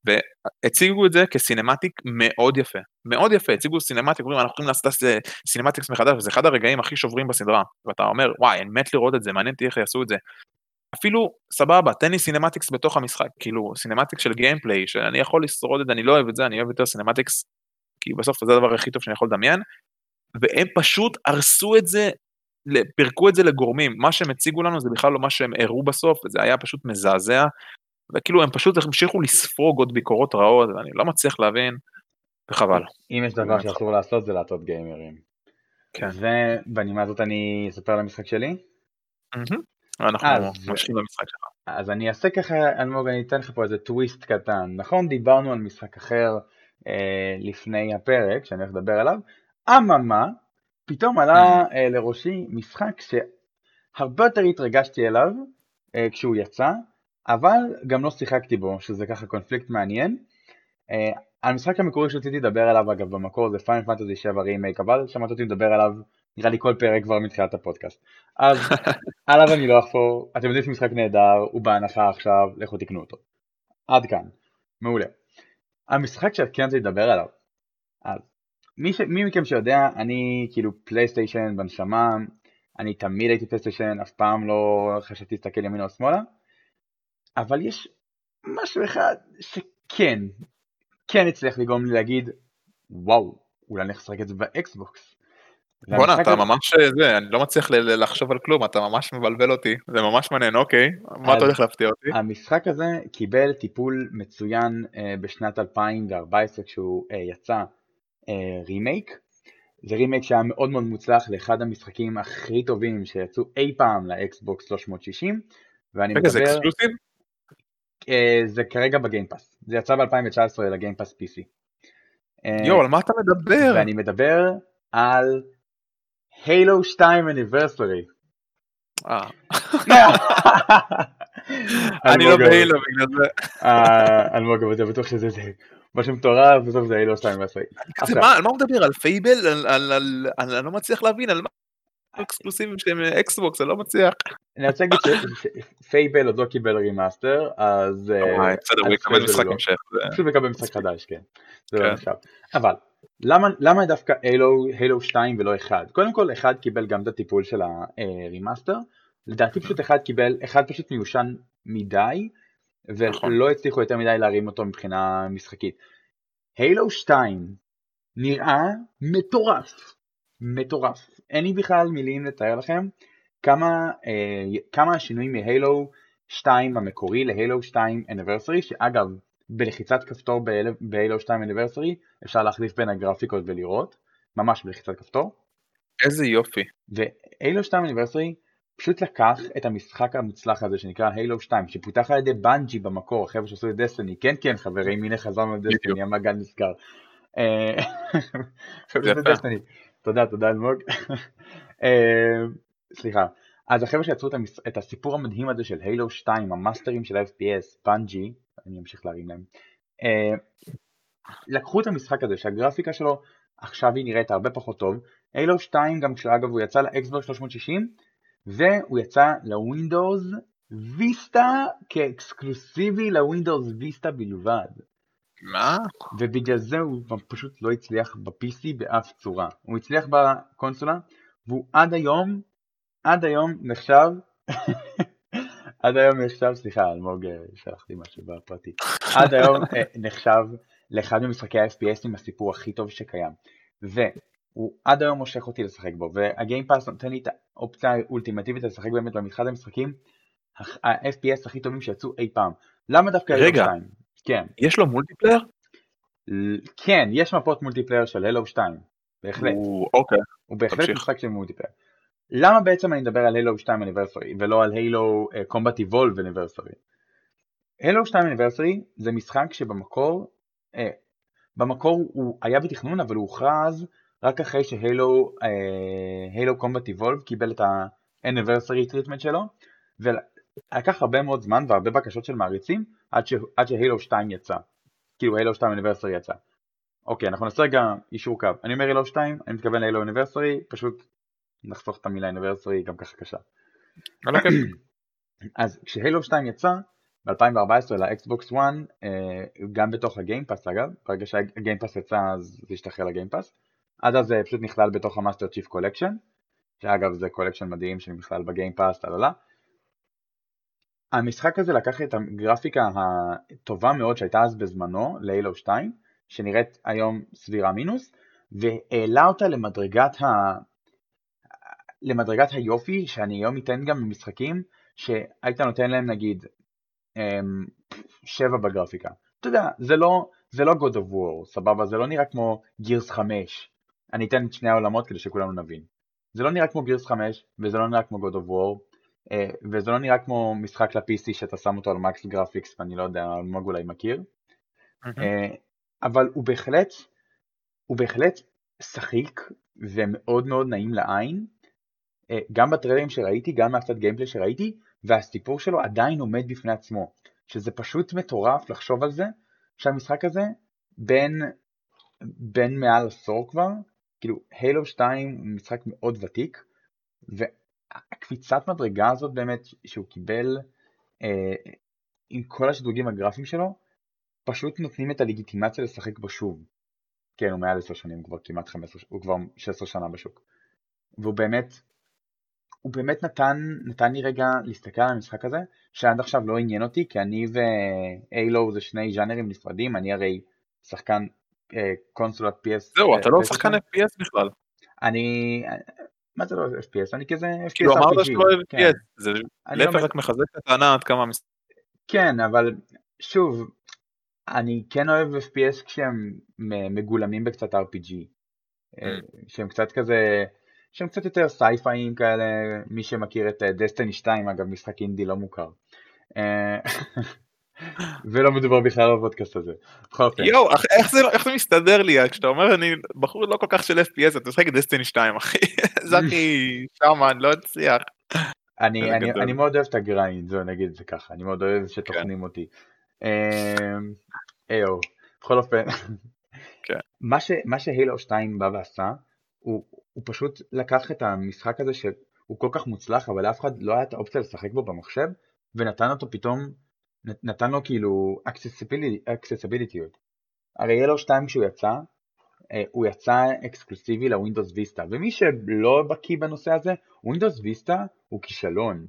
Speaker 1: והציגו את זה כ cinematic מאוד יפה, מאוד יפה, הציגו cinematic, אומרים אנחנו יכולים לעשות cinematics מחדש, וזה אחד הרגעים הכי שוברים בסדרה, ואתה אומר וואי אני מת לראות את זה, מעניין אותי איך יעשו את זה. אפילו סבבה, תן לי cinematics בתוך המשחק, כאילו cinematics של gameplay, שאני יכול לשרוד את זה, אני לא אוהב את זה, אני אוהב יותר cinematics, כי בסוף זה הדבר הכי טוב שאני יכול לדמיין, והם פשוט הרסו את זה, פירקו את זה לגורמים, מה שהם הציגו לנו זה בכלל לא מה שהם הראו בסוף, וזה היה פשוט מזעזע, וכאילו הם פשוט המשיכו לספוג עוד ביקורות רעות, ואני לא מצליח להבין, וחבל.
Speaker 2: אם יש דבר שאסור לעשות זה להטעות גיימרים. כן. ובנימה הזאת אני אספר על המשחק שלי?
Speaker 1: אנחנו ממשיכים במשחק שלך.
Speaker 2: אז אני אעשה ככה, אלמוג, אני אתן לך פה איזה טוויסט קטן. נכון, דיברנו על משחק אחר אה, לפני הפרק, שאני הולך לדבר עליו, אממה, פתאום עלה אה, לראשי משחק שהרבה יותר התרגשתי אליו אה, כשהוא יצא, אבל גם לא שיחקתי בו, שזה ככה קונפליקט מעניין. Uh, המשחק המקורי שרציתי לדבר עליו אגב במקור זה פיין פנטזי 7 רימייק, אבל שמעת אותי לדבר עליו נראה לי כל פרק כבר מתחילת הפודקאסט. אז עליו אני לא אחפור, אתם יודעים שמשחק נהדר, הוא בהנחה עכשיו, לכו תקנו אותו. עד כאן, מעולה. המשחק שכן רציתי לדבר עליו, אז מי, ש... מי מכם שיודע, אני כאילו פלייסטיישן בנשמה, אני תמיד הייתי פלייסטיישן, אף פעם לא חשבתי להסתכל ימינה או שמאלה, אבל יש משהו אחד שכן, כן הצליח לגרום לי להגיד, וואו, אולי אני אשחק את זה באקסבוקס.
Speaker 1: בואנה, אתה ממש אה, זה, אני לא מצליח לחשוב על כלום, אתה ממש מבלבל אותי, זה ממש מעניין, אוקיי, מה אתה הולך להפתיע אותי?
Speaker 2: המשחק הזה קיבל טיפול מצוין אה, בשנת 2014 כשהוא אה, יצא רימייק. זה רימייק שהיה מאוד מאוד מוצלח לאחד המשחקים הכי טובים שיצאו אי פעם לאקסבוקס 360.
Speaker 1: ואני רגע, מדבר... זה exclusive?
Speaker 2: אה, זה כרגע ב Game Pass, זה יצא ב-2019 ל Game Pass PC.
Speaker 1: אה, יואו, על מה אתה מדבר?
Speaker 2: ואני מדבר על Halo 2 Anniversary.
Speaker 1: אה. אני לא ב Halo בגלל זה.
Speaker 2: אה, אלמוג, אתה בטוח שזה זה. משהו מטורף, בסוף זה Halo 2
Speaker 1: על מה הוא מדבר? על Fable? אני לא מצליח להבין, על מה? אקסקלוסיביים שהם אקסבוקס, אני לא מצליח.
Speaker 2: אני רוצה להגיד ש Fable עוד לא קיבל remaster, אז...
Speaker 1: אה, בסדר, הוא יקבל משחק לא. המשך.
Speaker 2: פשוט מקבל משחק חדש, כן. זה לא כן. אבל, למה דווקא Halo 2 ולא 1? קודם כל, 1 קיבל גם את הטיפול של ה remaster. לדעתי פשוט 1 קיבל, 1 פשוט מיושן מדי, נכון. ולא הצליחו יותר מדי להרים אותו מבחינה משחקית. Halo 2 נראה מטורף. מטורף. אין לי בכלל מילים לתאר לכם כמה, אה, כמה השינויים מהילו 2 המקורי להילו 2 אניברסרי, שאגב בלחיצת כפתור בהילו 2 אניברסרי אפשר להחליף בין הגרפיקות ולראות, ממש בלחיצת כפתור.
Speaker 1: איזה יופי.
Speaker 2: והילו 2 אניברסרי פשוט לקח את המשחק המוצלח הזה שנקרא הילו 2 שפותח על ידי בנג'י במקור, החבר'ה שעשו את דסטיני, כן כן חברים הנה חזרנו לדסטיני, המעגל נסגר. תודה, תודה אלמוג. אה, סליחה. אז החבר'ה שיצרו את הסיפור המדהים הזה של Halo 2, המאסטרים של ה-FPS, פאנג'י, אני אמשיך להרים להם, אה, לקחו את המשחק הזה שהגרפיקה שלו עכשיו היא נראית הרבה פחות טוב, Halo 2 גם כשאגב הוא יצא לאקסבוקס 360 והוא יצא לווינדוס ויסטה כאקסקלוסיבי לווינדוס ויסטה בלבד.
Speaker 1: מה?
Speaker 2: ובגלל זה הוא פשוט לא הצליח ב-PC באף צורה. הוא הצליח בקונסולה, והוא עד היום, עד היום נחשב, עד היום נחשב, סליחה, אלמוג אה, שלח לי משהו בפרטי, עד היום אה, נחשב לאחד ממשחקי ה-FPS עם הסיפור הכי טוב שקיים. והוא עד היום מושך אותי לשחק בו, והגיימפאס נותן לי את האופציה האולטימטיבית לשחק באמת במתחד המשחקים ה-FPS הכי טובים שיצאו אי פעם. למה דווקא
Speaker 1: רגע, כן. יש לו multiplayer?
Speaker 2: כן, יש מפות multiplayer של Halo 2, בהחלט.
Speaker 1: הוא, אוקיי.
Speaker 2: הוא בהחלט משחק של multiplayer. למה בעצם אני מדבר על Halo 2 Anniversary ולא על Halo Combat Evolved Anniversary? Halo 2 Anniversary זה משחק שבמקור, אה, במקור הוא היה בתכנון אבל הוא הוכרז רק אחרי ש Halo Combat Evolved קיבל את ה Anniversary treatment שלו ולקח הרבה מאוד זמן והרבה בקשות של מעריצים עד, ש... עד ש Halo 2 יצא. כאילו Halo 2 Anniversary יצא. אוקיי, אנחנו נעשה רגע יישור קו. אני אומר Halo 2, אני מתכוון ל Halo Anniversary, פשוט נחסוך את המילה Anniversary, גם ככה קשה. אז כש Halo 2 יצא, ב-2014 ל Xbox One, גם בתוך ה Game Pass אגב, ברגע שה Game Pass יצא אז זה השתחרר ל Game Pass, עד אז זה פשוט נכלל בתוך ה Master Chief Collection, שאגב זה collection מדהים שנכלל ב Game Pass, טללה, המשחק הזה לקח את הגרפיקה הטובה מאוד שהייתה אז בזמנו ל-Halo 2 שנראית היום סבירה מינוס והעלה אותה למדרגת, ה... למדרגת היופי שאני היום אתן גם במשחקים שהיית נותן להם נגיד 7 אמ, בגרפיקה. אתה יודע, זה לא, זה לא God of War, סבבה? זה לא נראה כמו Gears 5. אני אתן את שני העולמות כדי שכולנו נבין. זה לא נראה כמו Gears 5 וזה לא נראה כמו God of War וזה לא נראה כמו משחק ל-PC שאתה שם אותו על max graphics ואני לא יודע, אלמוג אולי מכיר, אה, אבל הוא בהחלט, הוא בהחלט שחיק ומאוד מאוד נעים לעין, אה, גם בטריילרים שראיתי, גם מהקצת gameplay שראיתי, והסיפור שלו עדיין עומד בפני עצמו, שזה פשוט מטורף לחשוב על זה, שהמשחק הזה בין, בין מעל עשור כבר, כאילו הילו 2 הוא משחק מאוד ותיק, הקפיצת מדרגה הזאת באמת שהוא קיבל אה, עם כל השדרוגים הגרפיים שלו פשוט נותנים את הלגיטימציה לשחק בו שוב. כן הוא מעל 10 שנים הוא כבר כמעט 15 הוא כבר 16 שנה בשוק. והוא באמת הוא באמת נתן, נתן לי רגע להסתכל על המשחק הזה שעד עכשיו לא עניין אותי כי אני ואיילו זה שני ז'אנרים נפרדים אני הרי שחקן אה, קונסולת PS.
Speaker 1: זהו אתה לא שחקן FPS בכלל.
Speaker 2: אני מה זה לא FPS? אני כזה FPS
Speaker 1: כאילו אמרת שאתה לא אוהב FPS, זה להפך רק מחזק את הטענה עד כמה...
Speaker 2: כן, אבל שוב, אני כן אוהב FPS כשהם מגולמים בקצת RPG, אה, mm. שהם קצת כזה, שהם קצת יותר סייפאים כאלה, מי שמכיר את Destiny אה, 2, אגב משחק אינדי לא מוכר. אה, ולא מדובר בכלל בפודקאסט הזה.
Speaker 1: יואו, איך זה מסתדר לי כשאתה אומר אני בחור לא כל כך של FPS אתה משחק Destiny 2 אחי. זה הכי שמה אני לא אצליח.
Speaker 2: אני, אני, אני מאוד אוהב את ה grind, בוא נגיד את זה ככה, אני מאוד אוהב שטוחנים כן. אותי. אמ, איו, בכל אופן, כן. מה ש Halo 2 בא ועשה, הוא, הוא פשוט לקח את המשחק הזה שהוא כל כך מוצלח, אבל לאף אחד לא היה את האופציה לשחק בו במחשב, ונתן אותו פתאום, נתן לו כאילו אקססיביליטיות. הרי Halo 2 כשהוא יצא, אה, הוא יצא אקסקלוסיבי ל Windows Vista, ומי שלא בקיא בנושא הזה, Windows Vista הוא כישלון.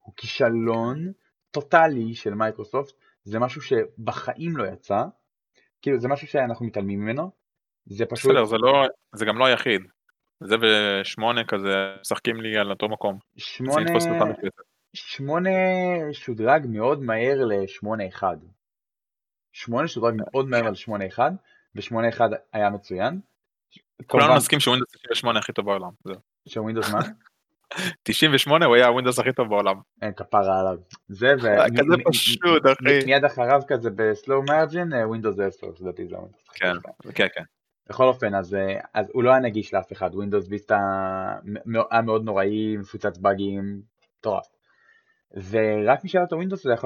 Speaker 2: הוא כישלון טוטאלי של מייקרוסופט, זה משהו שבחיים לא יצא, כאילו זה משהו שאנחנו מתעלמים ממנו, זה פשוט...
Speaker 1: בסדר, זה, לא, זה גם לא היחיד. זה ושמונה כזה משחקים לי על אותו מקום.
Speaker 2: שמונה, שמונה שודרג מאוד מהר לשמונה אחד. שמונה שודרג מאוד מהר אחד, ושמונה אחד היה מצוין.
Speaker 1: כולנו נסכים שווינדוס 98 הכי טוב בעולם.
Speaker 2: ש Windows מה?
Speaker 1: 98 הוא היה ה Windows הכי טוב בעולם.
Speaker 2: אין כפרה עליו. זה ו...
Speaker 1: כזה פשוט אחי.
Speaker 2: מיד אחריו כזה ב slow margin Windows 10 לדעתי זה ה Windows.
Speaker 1: כן כן כן.
Speaker 2: בכל אופן אז, אז הוא לא היה נגיש לאף אחד Windows Vista היה מאוד נוראי מפוצץ באגים מטורף. ורק מי שהיה לו Windows היה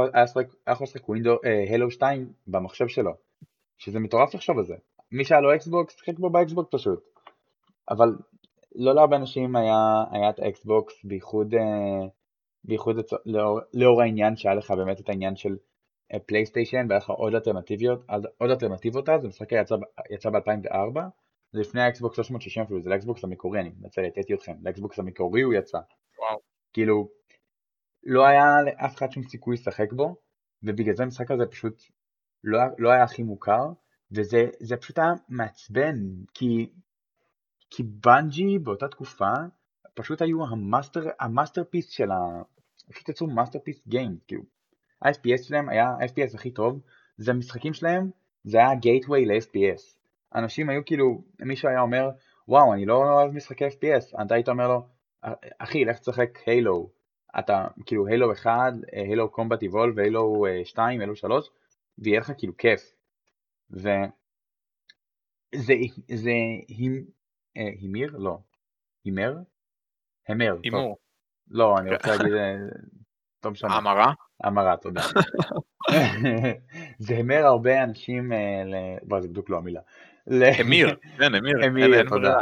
Speaker 2: יכול לשחק Windows Halo 2 במחשב שלו. שזה מטורף לחשוב על זה. מי שהיה לו Xbox שיחק בו ב Xbox פשוט. אבל לא להרבה אנשים היה, היה את ה Xbox, בייחוד, אה, בייחוד לאור, לאור העניין שהיה לך באמת את העניין של PlayStation אה, והיה לך עוד אלטרנטיביות, עוד אלטרנטיבות אז, המשחק יצא, יצא ב-2004, זה לפני ה Xbox 360 אפילו, זה ל Xbox המקורי, אני מתנצל, הטעיתי אתכם, ל Xbox המקורי הוא יצא.
Speaker 1: וואו.
Speaker 2: כאילו, לא היה לאף אחד שום סיכוי לשחק בו, ובגלל זה המשחק הזה פשוט לא, לא היה הכי מוכר, וזה פשוט היה מעצבן, כי כי בנג'י באותה תקופה פשוט היו ה master, ה masterpiece של ה... פשוט יצאו masterpiece game, כאילו. ה-FPS שלהם היה ה-FPS הכי טוב, זה המשחקים שלהם, זה היה gateway ל-FPS. אנשים היו כאילו, מישהו היה אומר, וואו, אני לא אוהב משחקי FPS, אתה היית אומר לו, אחי, לך תשחק Halo. אתה, כאילו, הילו 1, הילו קומבט איבולב, הילו 2, הילו 3, ויהיה לך כאילו כיף. וזה זה, אה, הימיר? לא. הימר? המר.
Speaker 1: הימור.
Speaker 2: לא, אני רוצה להגיד... אה, טוב משנה.
Speaker 1: המרה?
Speaker 2: המרה, תודה. זה המר הרבה אנשים, וואי זה בדיוק לא המילה.
Speaker 1: המיר, כן, המיר.
Speaker 2: המיר, תודה.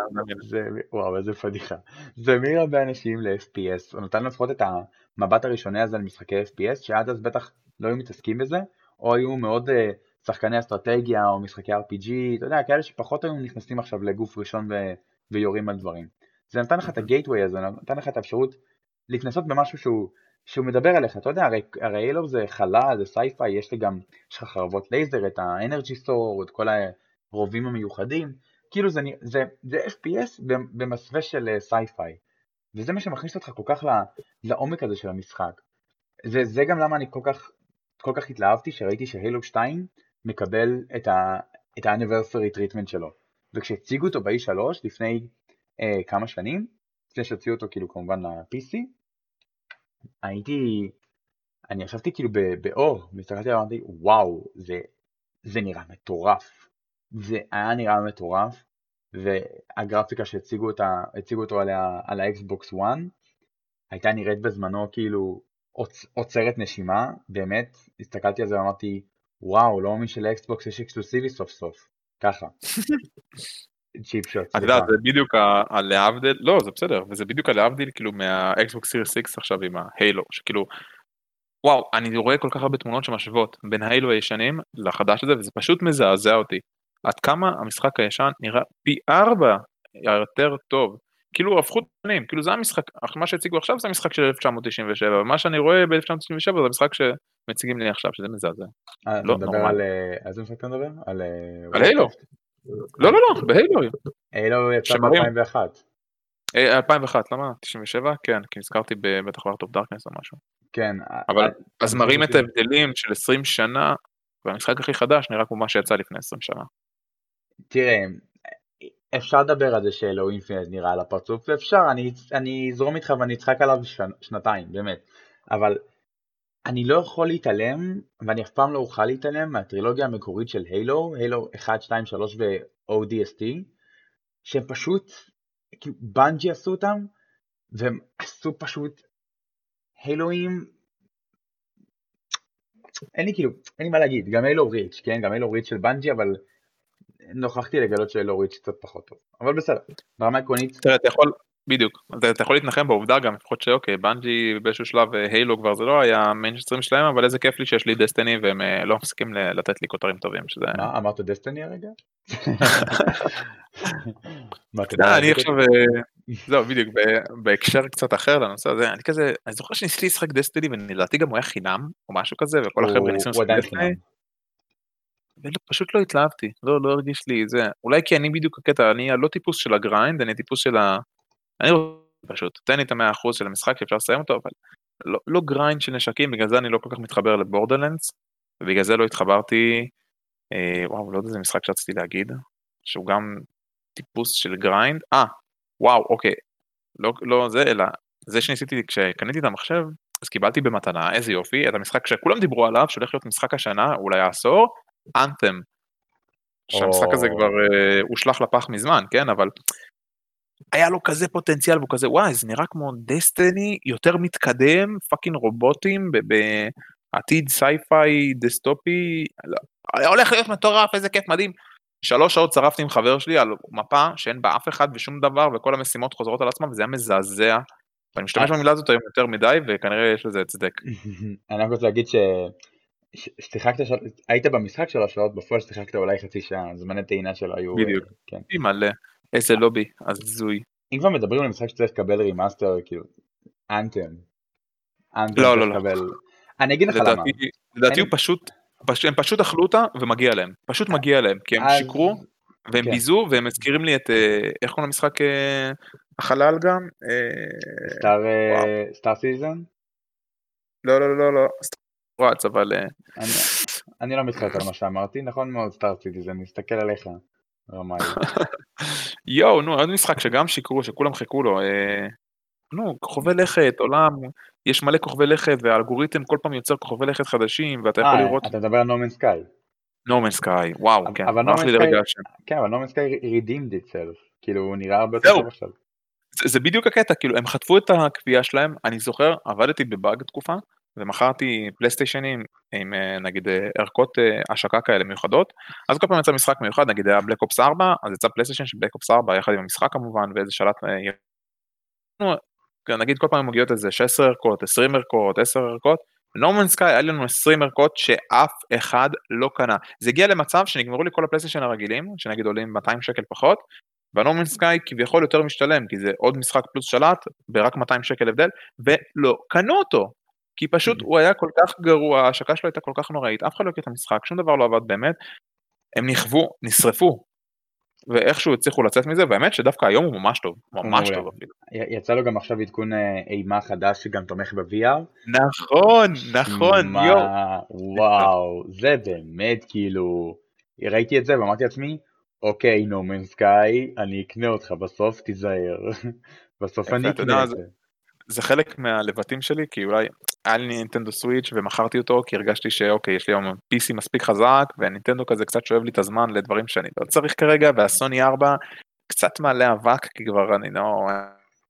Speaker 2: וואו, איזה פדיחה. זה הרבה אנשים ל-FPS, הוא נתן לפחות את המבט הראשוני הזה על משחקי FPS, שעד אז בטח לא היו מתעסקים בזה, או היו מאוד אה, שחקני אסטרטגיה או משחקי RPG, אתה יודע, כאלה שפחות היו נכנסים עכשיו לגוף ראשון ו... ויורים על דברים. זה נתן לך את ה gateway הזה, נתן לך את האפשרות להתנסות במשהו שהוא, שהוא מדבר אליך, אתה יודע, הרי, הרי Halo זה חלל, זה sci-fi, יש לי גם, יש לך חרבות לייזר, את ה energy sword, את כל הרובים המיוחדים, כאילו זה, זה, זה FPS במסווה של sci-fi, וזה מה שמכניס אותך כל כך לעומק הזה של המשחק. זה, זה גם למה אני כל כך, כל כך התלהבתי שראיתי ש Halo 2 מקבל את ה... את ה Anniversary treatment שלו. וכשהציגו אותו ב-E3 לפני אה, כמה שנים, לפני שהוציאו אותו כאילו כמובן ל-PC, הייתי, אני ישבתי כאילו באור, והסתכלתי ואמרתי וואו, זה, זה נראה מטורף. זה היה נראה מטורף, והגרפיקה שהציגו אותה, אותו עליה, על ה Xbox One, הייתה נראית בזמנו כאילו עוצ, עוצרת נשימה, באמת, הסתכלתי על זה ואמרתי וואו, לא מאמין של Xbox יש אקסקלוסיבי סוף סוף, ככה. cheap shot.
Speaker 1: אתה יודע, זה בדיוק הלהבדיל, לא, זה בסדר, וזה בדיוק הלהבדיל כאילו מה Xbox Series X עכשיו עם ה Halo, שכאילו, וואו, אני רואה כל כך הרבה תמונות שמשוות בין ההיילו הישנים לחדש הזה, וזה פשוט מזעזע אותי. עד כמה המשחק הישן נראה פי ארבע יותר טוב. כאילו הפכו תנים, כאילו זה המשחק, מה שהציגו עכשיו זה המשחק של 1997, ומה שאני רואה ב-1997 זה המשחק שמציגים לי עכשיו, שזה מזעזע.
Speaker 2: אה, אתה לא, מדבר על... אה, איזה משחק אתה מדבר? על...
Speaker 1: אה, על הילו. לא, לא, לא, בהילו.
Speaker 2: הילו יצא ב-2001.
Speaker 1: 2001, למה? 97? כן, כי נזכרתי בטח בארט אוף דארקנס או משהו.
Speaker 2: כן.
Speaker 1: אבל אז מראים את ההבדלים של 20 שנה, והמשחק הכי חדש נראה כמו מה שיצא לפני 20 שנה.
Speaker 2: תראה, אפשר לדבר על זה שאלוהים אינפינט נראה על הפרצוף, ואפשר, אני, אני אזרום איתך ואני אצחק עליו שנ, שנתיים, באמת. אבל אני לא יכול להתעלם, ואני אף פעם לא אוכל להתעלם מהטרילוגיה המקורית של הילו, הילו 1, 2, 3 ו-ODST, שהם פשוט, כאילו בנג'י עשו אותם, והם עשו פשוט הילואים, אין לי כאילו, אין לי מה להגיד, גם Halo Reach, כן, גם Halo Reach של בנג'י, אבל נוכחתי לגלות ש Halo Reach קצת פחות טוב, אבל בסדר, ברמה עקרונית.
Speaker 1: תראה, אתה יכול, בדיוק, אתה, יכול להתנחם בעובדה גם, לפחות שאוקיי, בנג'י באיזשהו שלב Halo כבר זה לא היה מיינסטרים שלהם, אבל איזה כיף לי שיש לי Destiny והם אה, לא מפסיקים לתת לי כותרים טובים, שזה...
Speaker 2: מה, אמרת Destiny הרגע?
Speaker 1: אני עכשיו, אה, זהו בדיוק, בהקשר קצת אחר לנושא הזה, אני כזה, אני זוכר שניסיתי לשחק Destiny ולדעתי גם הוא היה חינם, או משהו כזה, וכל החבר'ה ניסו לשחק Destiny. פשוט לא התלהבתי, לא, לא הרגיש לי זה, אולי כי אני בדיוק הקטע, אני לא טיפוס של ה grind, אני טיפוס של ה... אני פשוט, תן לי את המאה אחוז של המשחק שאפשר לסיים אותו, אבל לא, לא grind של נשקים, בגלל זה אני לא כל כך מתחבר ל Borderlands, ובגלל זה לא התחברתי, אה, וואו, לא יודע איזה משחק שרציתי להגיד, שהוא גם טיפוס של grind, אה, וואו, אוקיי, לא, לא זה, אלא זה שניסיתי, כשקניתי את המחשב, אז קיבלתי במתנה, איזה יופי, את המשחק שכולם דיברו עליו, שהולך להיות משחק השנה, אולי העשור, Anthem. שהמשחק הזה כבר אה, הושלך לפח מזמן, כן, אבל היה לו כזה פוטנציאל והוא כזה וואי זה נראה כמו Destiny יותר מתקדם fucking רובוטים בעתיד sci-fi דיסטופי לא, הולך להיות מטורף איזה כיף מדהים. שלוש שעות שרפתי עם חבר שלי על מפה שאין בה אף אחד ושום דבר וכל המשימות חוזרות על עצמם וזה היה מזעזע. ואני משתמש במילה הזאת היום יותר מדי וכנראה יש לזה צדק.
Speaker 2: אני רק רוצה להגיד ש... ששיחקת, היית במשחק שלוש שעות, בפועל שיחקת אולי חצי שעה, זמני טעינה שלו היו...
Speaker 1: בדיוק, כן. מלא. איזה לובי, הזוי.
Speaker 2: אם כבר מדברים על משחק שצריך לקבל remaster, כאילו, Anthem.
Speaker 1: Anthem לא, לא, לא.
Speaker 2: אני אגיד לך למה.
Speaker 1: לדעתי הוא פשוט, הם פשוט אכלו אותה ומגיע להם. פשוט מגיע להם, כי הם שיקרו, והם כן. ביזו, והם מזכירים לי את, אה, איך קוראים למשחק אה, החלל גם?
Speaker 2: Star Citizen?
Speaker 1: לא, לא, לא, לא. רץ, אבל...
Speaker 2: אני לא מתחיל על מה שאמרתי, נכון מאוד Star Citizen, מסתכל עליך. רמאי.
Speaker 1: יואו, נו, עוד משחק שגם שיקרו, שכולם חיכו לו. אה, נו, כוכבי לכת, עולם, יש מלא כוכבי לכת, והאלגוריתם כל פעם יוצר כוכבי לכת חדשים, ואתה יכול אה, לראות...
Speaker 2: אתה מדבר על No Man's
Speaker 1: Sky. No Man's Sky, וואו, כן, ברח לי לרגע השם.
Speaker 2: כן, אבל No Man's Sky redeemed itself, כאילו הוא נראה הרבה יותר טוב עכשיו.
Speaker 1: זה בדיוק הקטע, כאילו הם חטפו את הקביעה שלהם, אני זוכר, עבדתי בבאג תקופה, ומכרתי פלייסטיישנים עם אה, נגיד אה, ערכות אה, השקה כאלה מיוחדות, אז כל פעם יצא משחק מיוחד, נגיד היה Black Ops 4, אז יצא פלייסטיישן של Black Ops 4 יחד עם המשחק כמובן, ואיזה שלט, נגיד כל פעם מגיעות איזה 16 ערכות, 20 ערכות, 10 ערכות, בנורמן סקאי היה לנו 20 ערכות שאף אחד לא קנה. זה הגיע למצב שנגמרו לי כל הפלייסטיישן הרגילים, שנגיד עולים 200 שקל פחות, והנורמן סקאי כביכול יותר משתלם, כי זה עוד משחק פלוס שלט, ברק 200 שקל הבדל, ולא קנו אותו. כי פשוט הוא היה כל כך גרוע, ההשקה שלו הייתה כל כך נוראית, אף אחד לא הכיר את המשחק, שום דבר לא עבד באמת, הם נכוו, נשרפו, ואיכשהו הצליחו לצאת מזה, והאמת שדווקא היום הוא ממש טוב, ממש טוב אפילו.
Speaker 2: יצא לו גם עכשיו עדכון אה, אימה חדש שגם תומך ב-VR.
Speaker 1: נכון, נכון, יואו.
Speaker 2: וואו, זה באמת כאילו, ראיתי את זה ואמרתי לעצמי, אוקיי נומן סקאי, אני אקנה אותך בסוף, תיזהר. בסוף אני אקנה את זה.
Speaker 1: זה חלק מהלבטים שלי, כי אולי היה לי נינטנדו סוויץ' ומכרתי אותו כי הרגשתי שאוקיי יש לי היום PC מספיק חזק והנינטנדו כזה קצת שואב לי את הזמן לדברים שאני לא צריך כרגע והסוני 4 קצת מעלה אבק כי כבר אני לא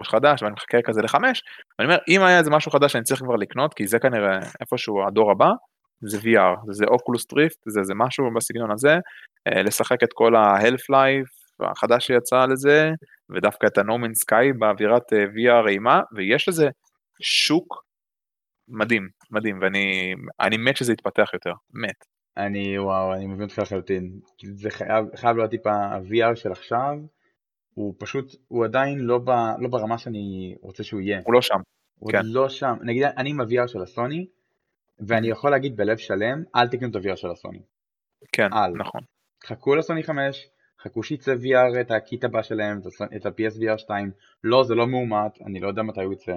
Speaker 1: חדש ואני מחכה כזה לחמש. ואני אומר אם היה איזה משהו חדש שאני צריך כבר לקנות כי זה כנראה איפשהו הדור הבא זה VR זה Oculus Rift זה זה משהו בסגנון הזה אה, לשחק את כל ה- Half-Life החדש שיצא לזה ודווקא את ה- No Man's Sky באווירת אה, VR אימה ויש לזה שוק מדהים, מדהים, ואני מת שזה יתפתח יותר, מת.
Speaker 2: אני, וואו, אני מבין אותך לחלוטין. זה חייב, חייב להיות טיפה, ה-VR של עכשיו, הוא פשוט, הוא עדיין לא, ב, לא ברמה שאני רוצה שהוא יהיה.
Speaker 1: הוא לא שם.
Speaker 2: הוא כן. לא שם. נגיד, אני עם ה-VR של הסוני, ואני יכול להגיד בלב שלם, אל תקנו את ה-VR של הסוני.
Speaker 1: כן, אל. נכון.
Speaker 2: חכו לסוני 5, חכו שיצא VR את הקיט הבא שלהם, את ה-PSVR 2, לא, זה לא מאומת, אני לא יודע מתי הוא יצא.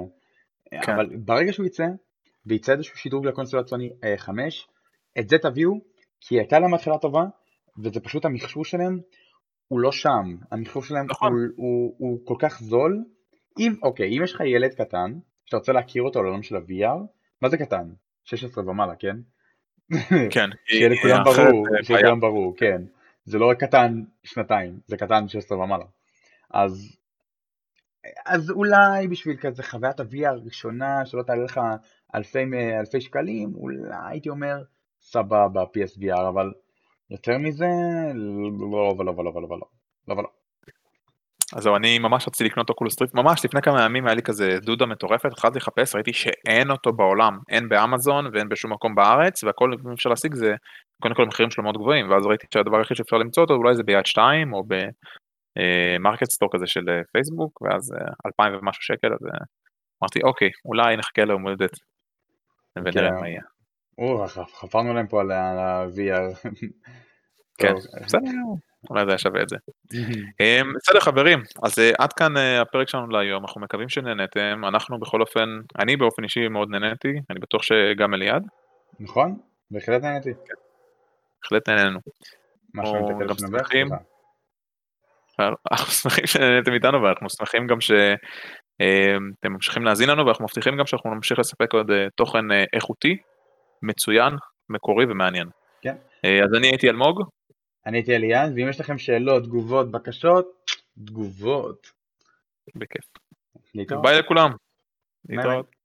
Speaker 2: כן. אבל ברגע שהוא יצא, ויצא איזשהו שדרוג לקונסולת סוני 5, אה, את זה תביאו, כי הייתה להם התחלה טובה, וזה פשוט המכשור שלהם, הוא לא שם, המכשור שלהם נכון. הוא, הוא, הוא כל כך זול, אם, אוקיי, אם יש לך ילד קטן, שאתה רוצה להכיר אותו לעולם של ה-VR, מה זה קטן? 16 ומעלה, כן?
Speaker 1: כן.
Speaker 2: שיהיה לכולם ברור, שיהיה לכולם ברור, כן. זה לא רק קטן שנתיים, זה קטן 16 ומעלה. אז אז אולי בשביל כזה חוויית ה-VR הראשונה, שלא תעלה לך אלפי, אלפי שקלים, אולי הייתי אומר, סבבה, PSVR, אבל יותר מזה, לא ולא ולא ולא ולא לא ולא.
Speaker 1: אז זהו, אני ממש רציתי לקנות Oculus Rift, ממש לפני כמה ימים היה לי כזה דודה מטורפת, התחלתי לחפש, ראיתי שאין אותו בעולם, אין באמזון ואין בשום מקום בארץ, והכל אפשר להשיג זה, קודם כל המחירים שלו מאוד גבוהים, ואז ראיתי שהדבר היחיד שאפשר למצוא אותו אולי זה ביד 2 או ב market store כזה של אה, פייסבוק, ואז 2,000 אה, ומשהו שקל, אז אה, אמרתי אוקיי, אולי נחכה ליום הולדת ונראה כן. מה יהיה.
Speaker 2: חפרנו להם פה על ה-VR.
Speaker 1: כן, בסדר, אולי זה היה שווה את זה. אמ, בסדר חברים, אז אה, עד כאן אה, הפרק שלנו להיום, אנחנו מקווים שנהנתם, אנחנו בכל אופן, אני באופן אישי מאוד נהניתי, אני בטוח שגם אליעד.
Speaker 2: נכון, בהחלט נהניתי. כן.
Speaker 1: בהחלט נהנינו.
Speaker 2: גם שמחים,
Speaker 1: אנחנו שמחים שנהניתם איתנו ואנחנו שמחים גם שאתם אמ, ממשיכים להאזין לנו ואנחנו מבטיחים גם שאנחנו נמשיך לספק עוד אה, תוכן איכותי, מצוין, מקורי ומעניין.
Speaker 2: כן.
Speaker 1: אז אני הייתי אלמוג.
Speaker 2: אני הייתי אליאן, ואם יש לכם שאלות, תגובות, בקשות, תגובות.
Speaker 1: בכיף. ביי לכולם. להתראות.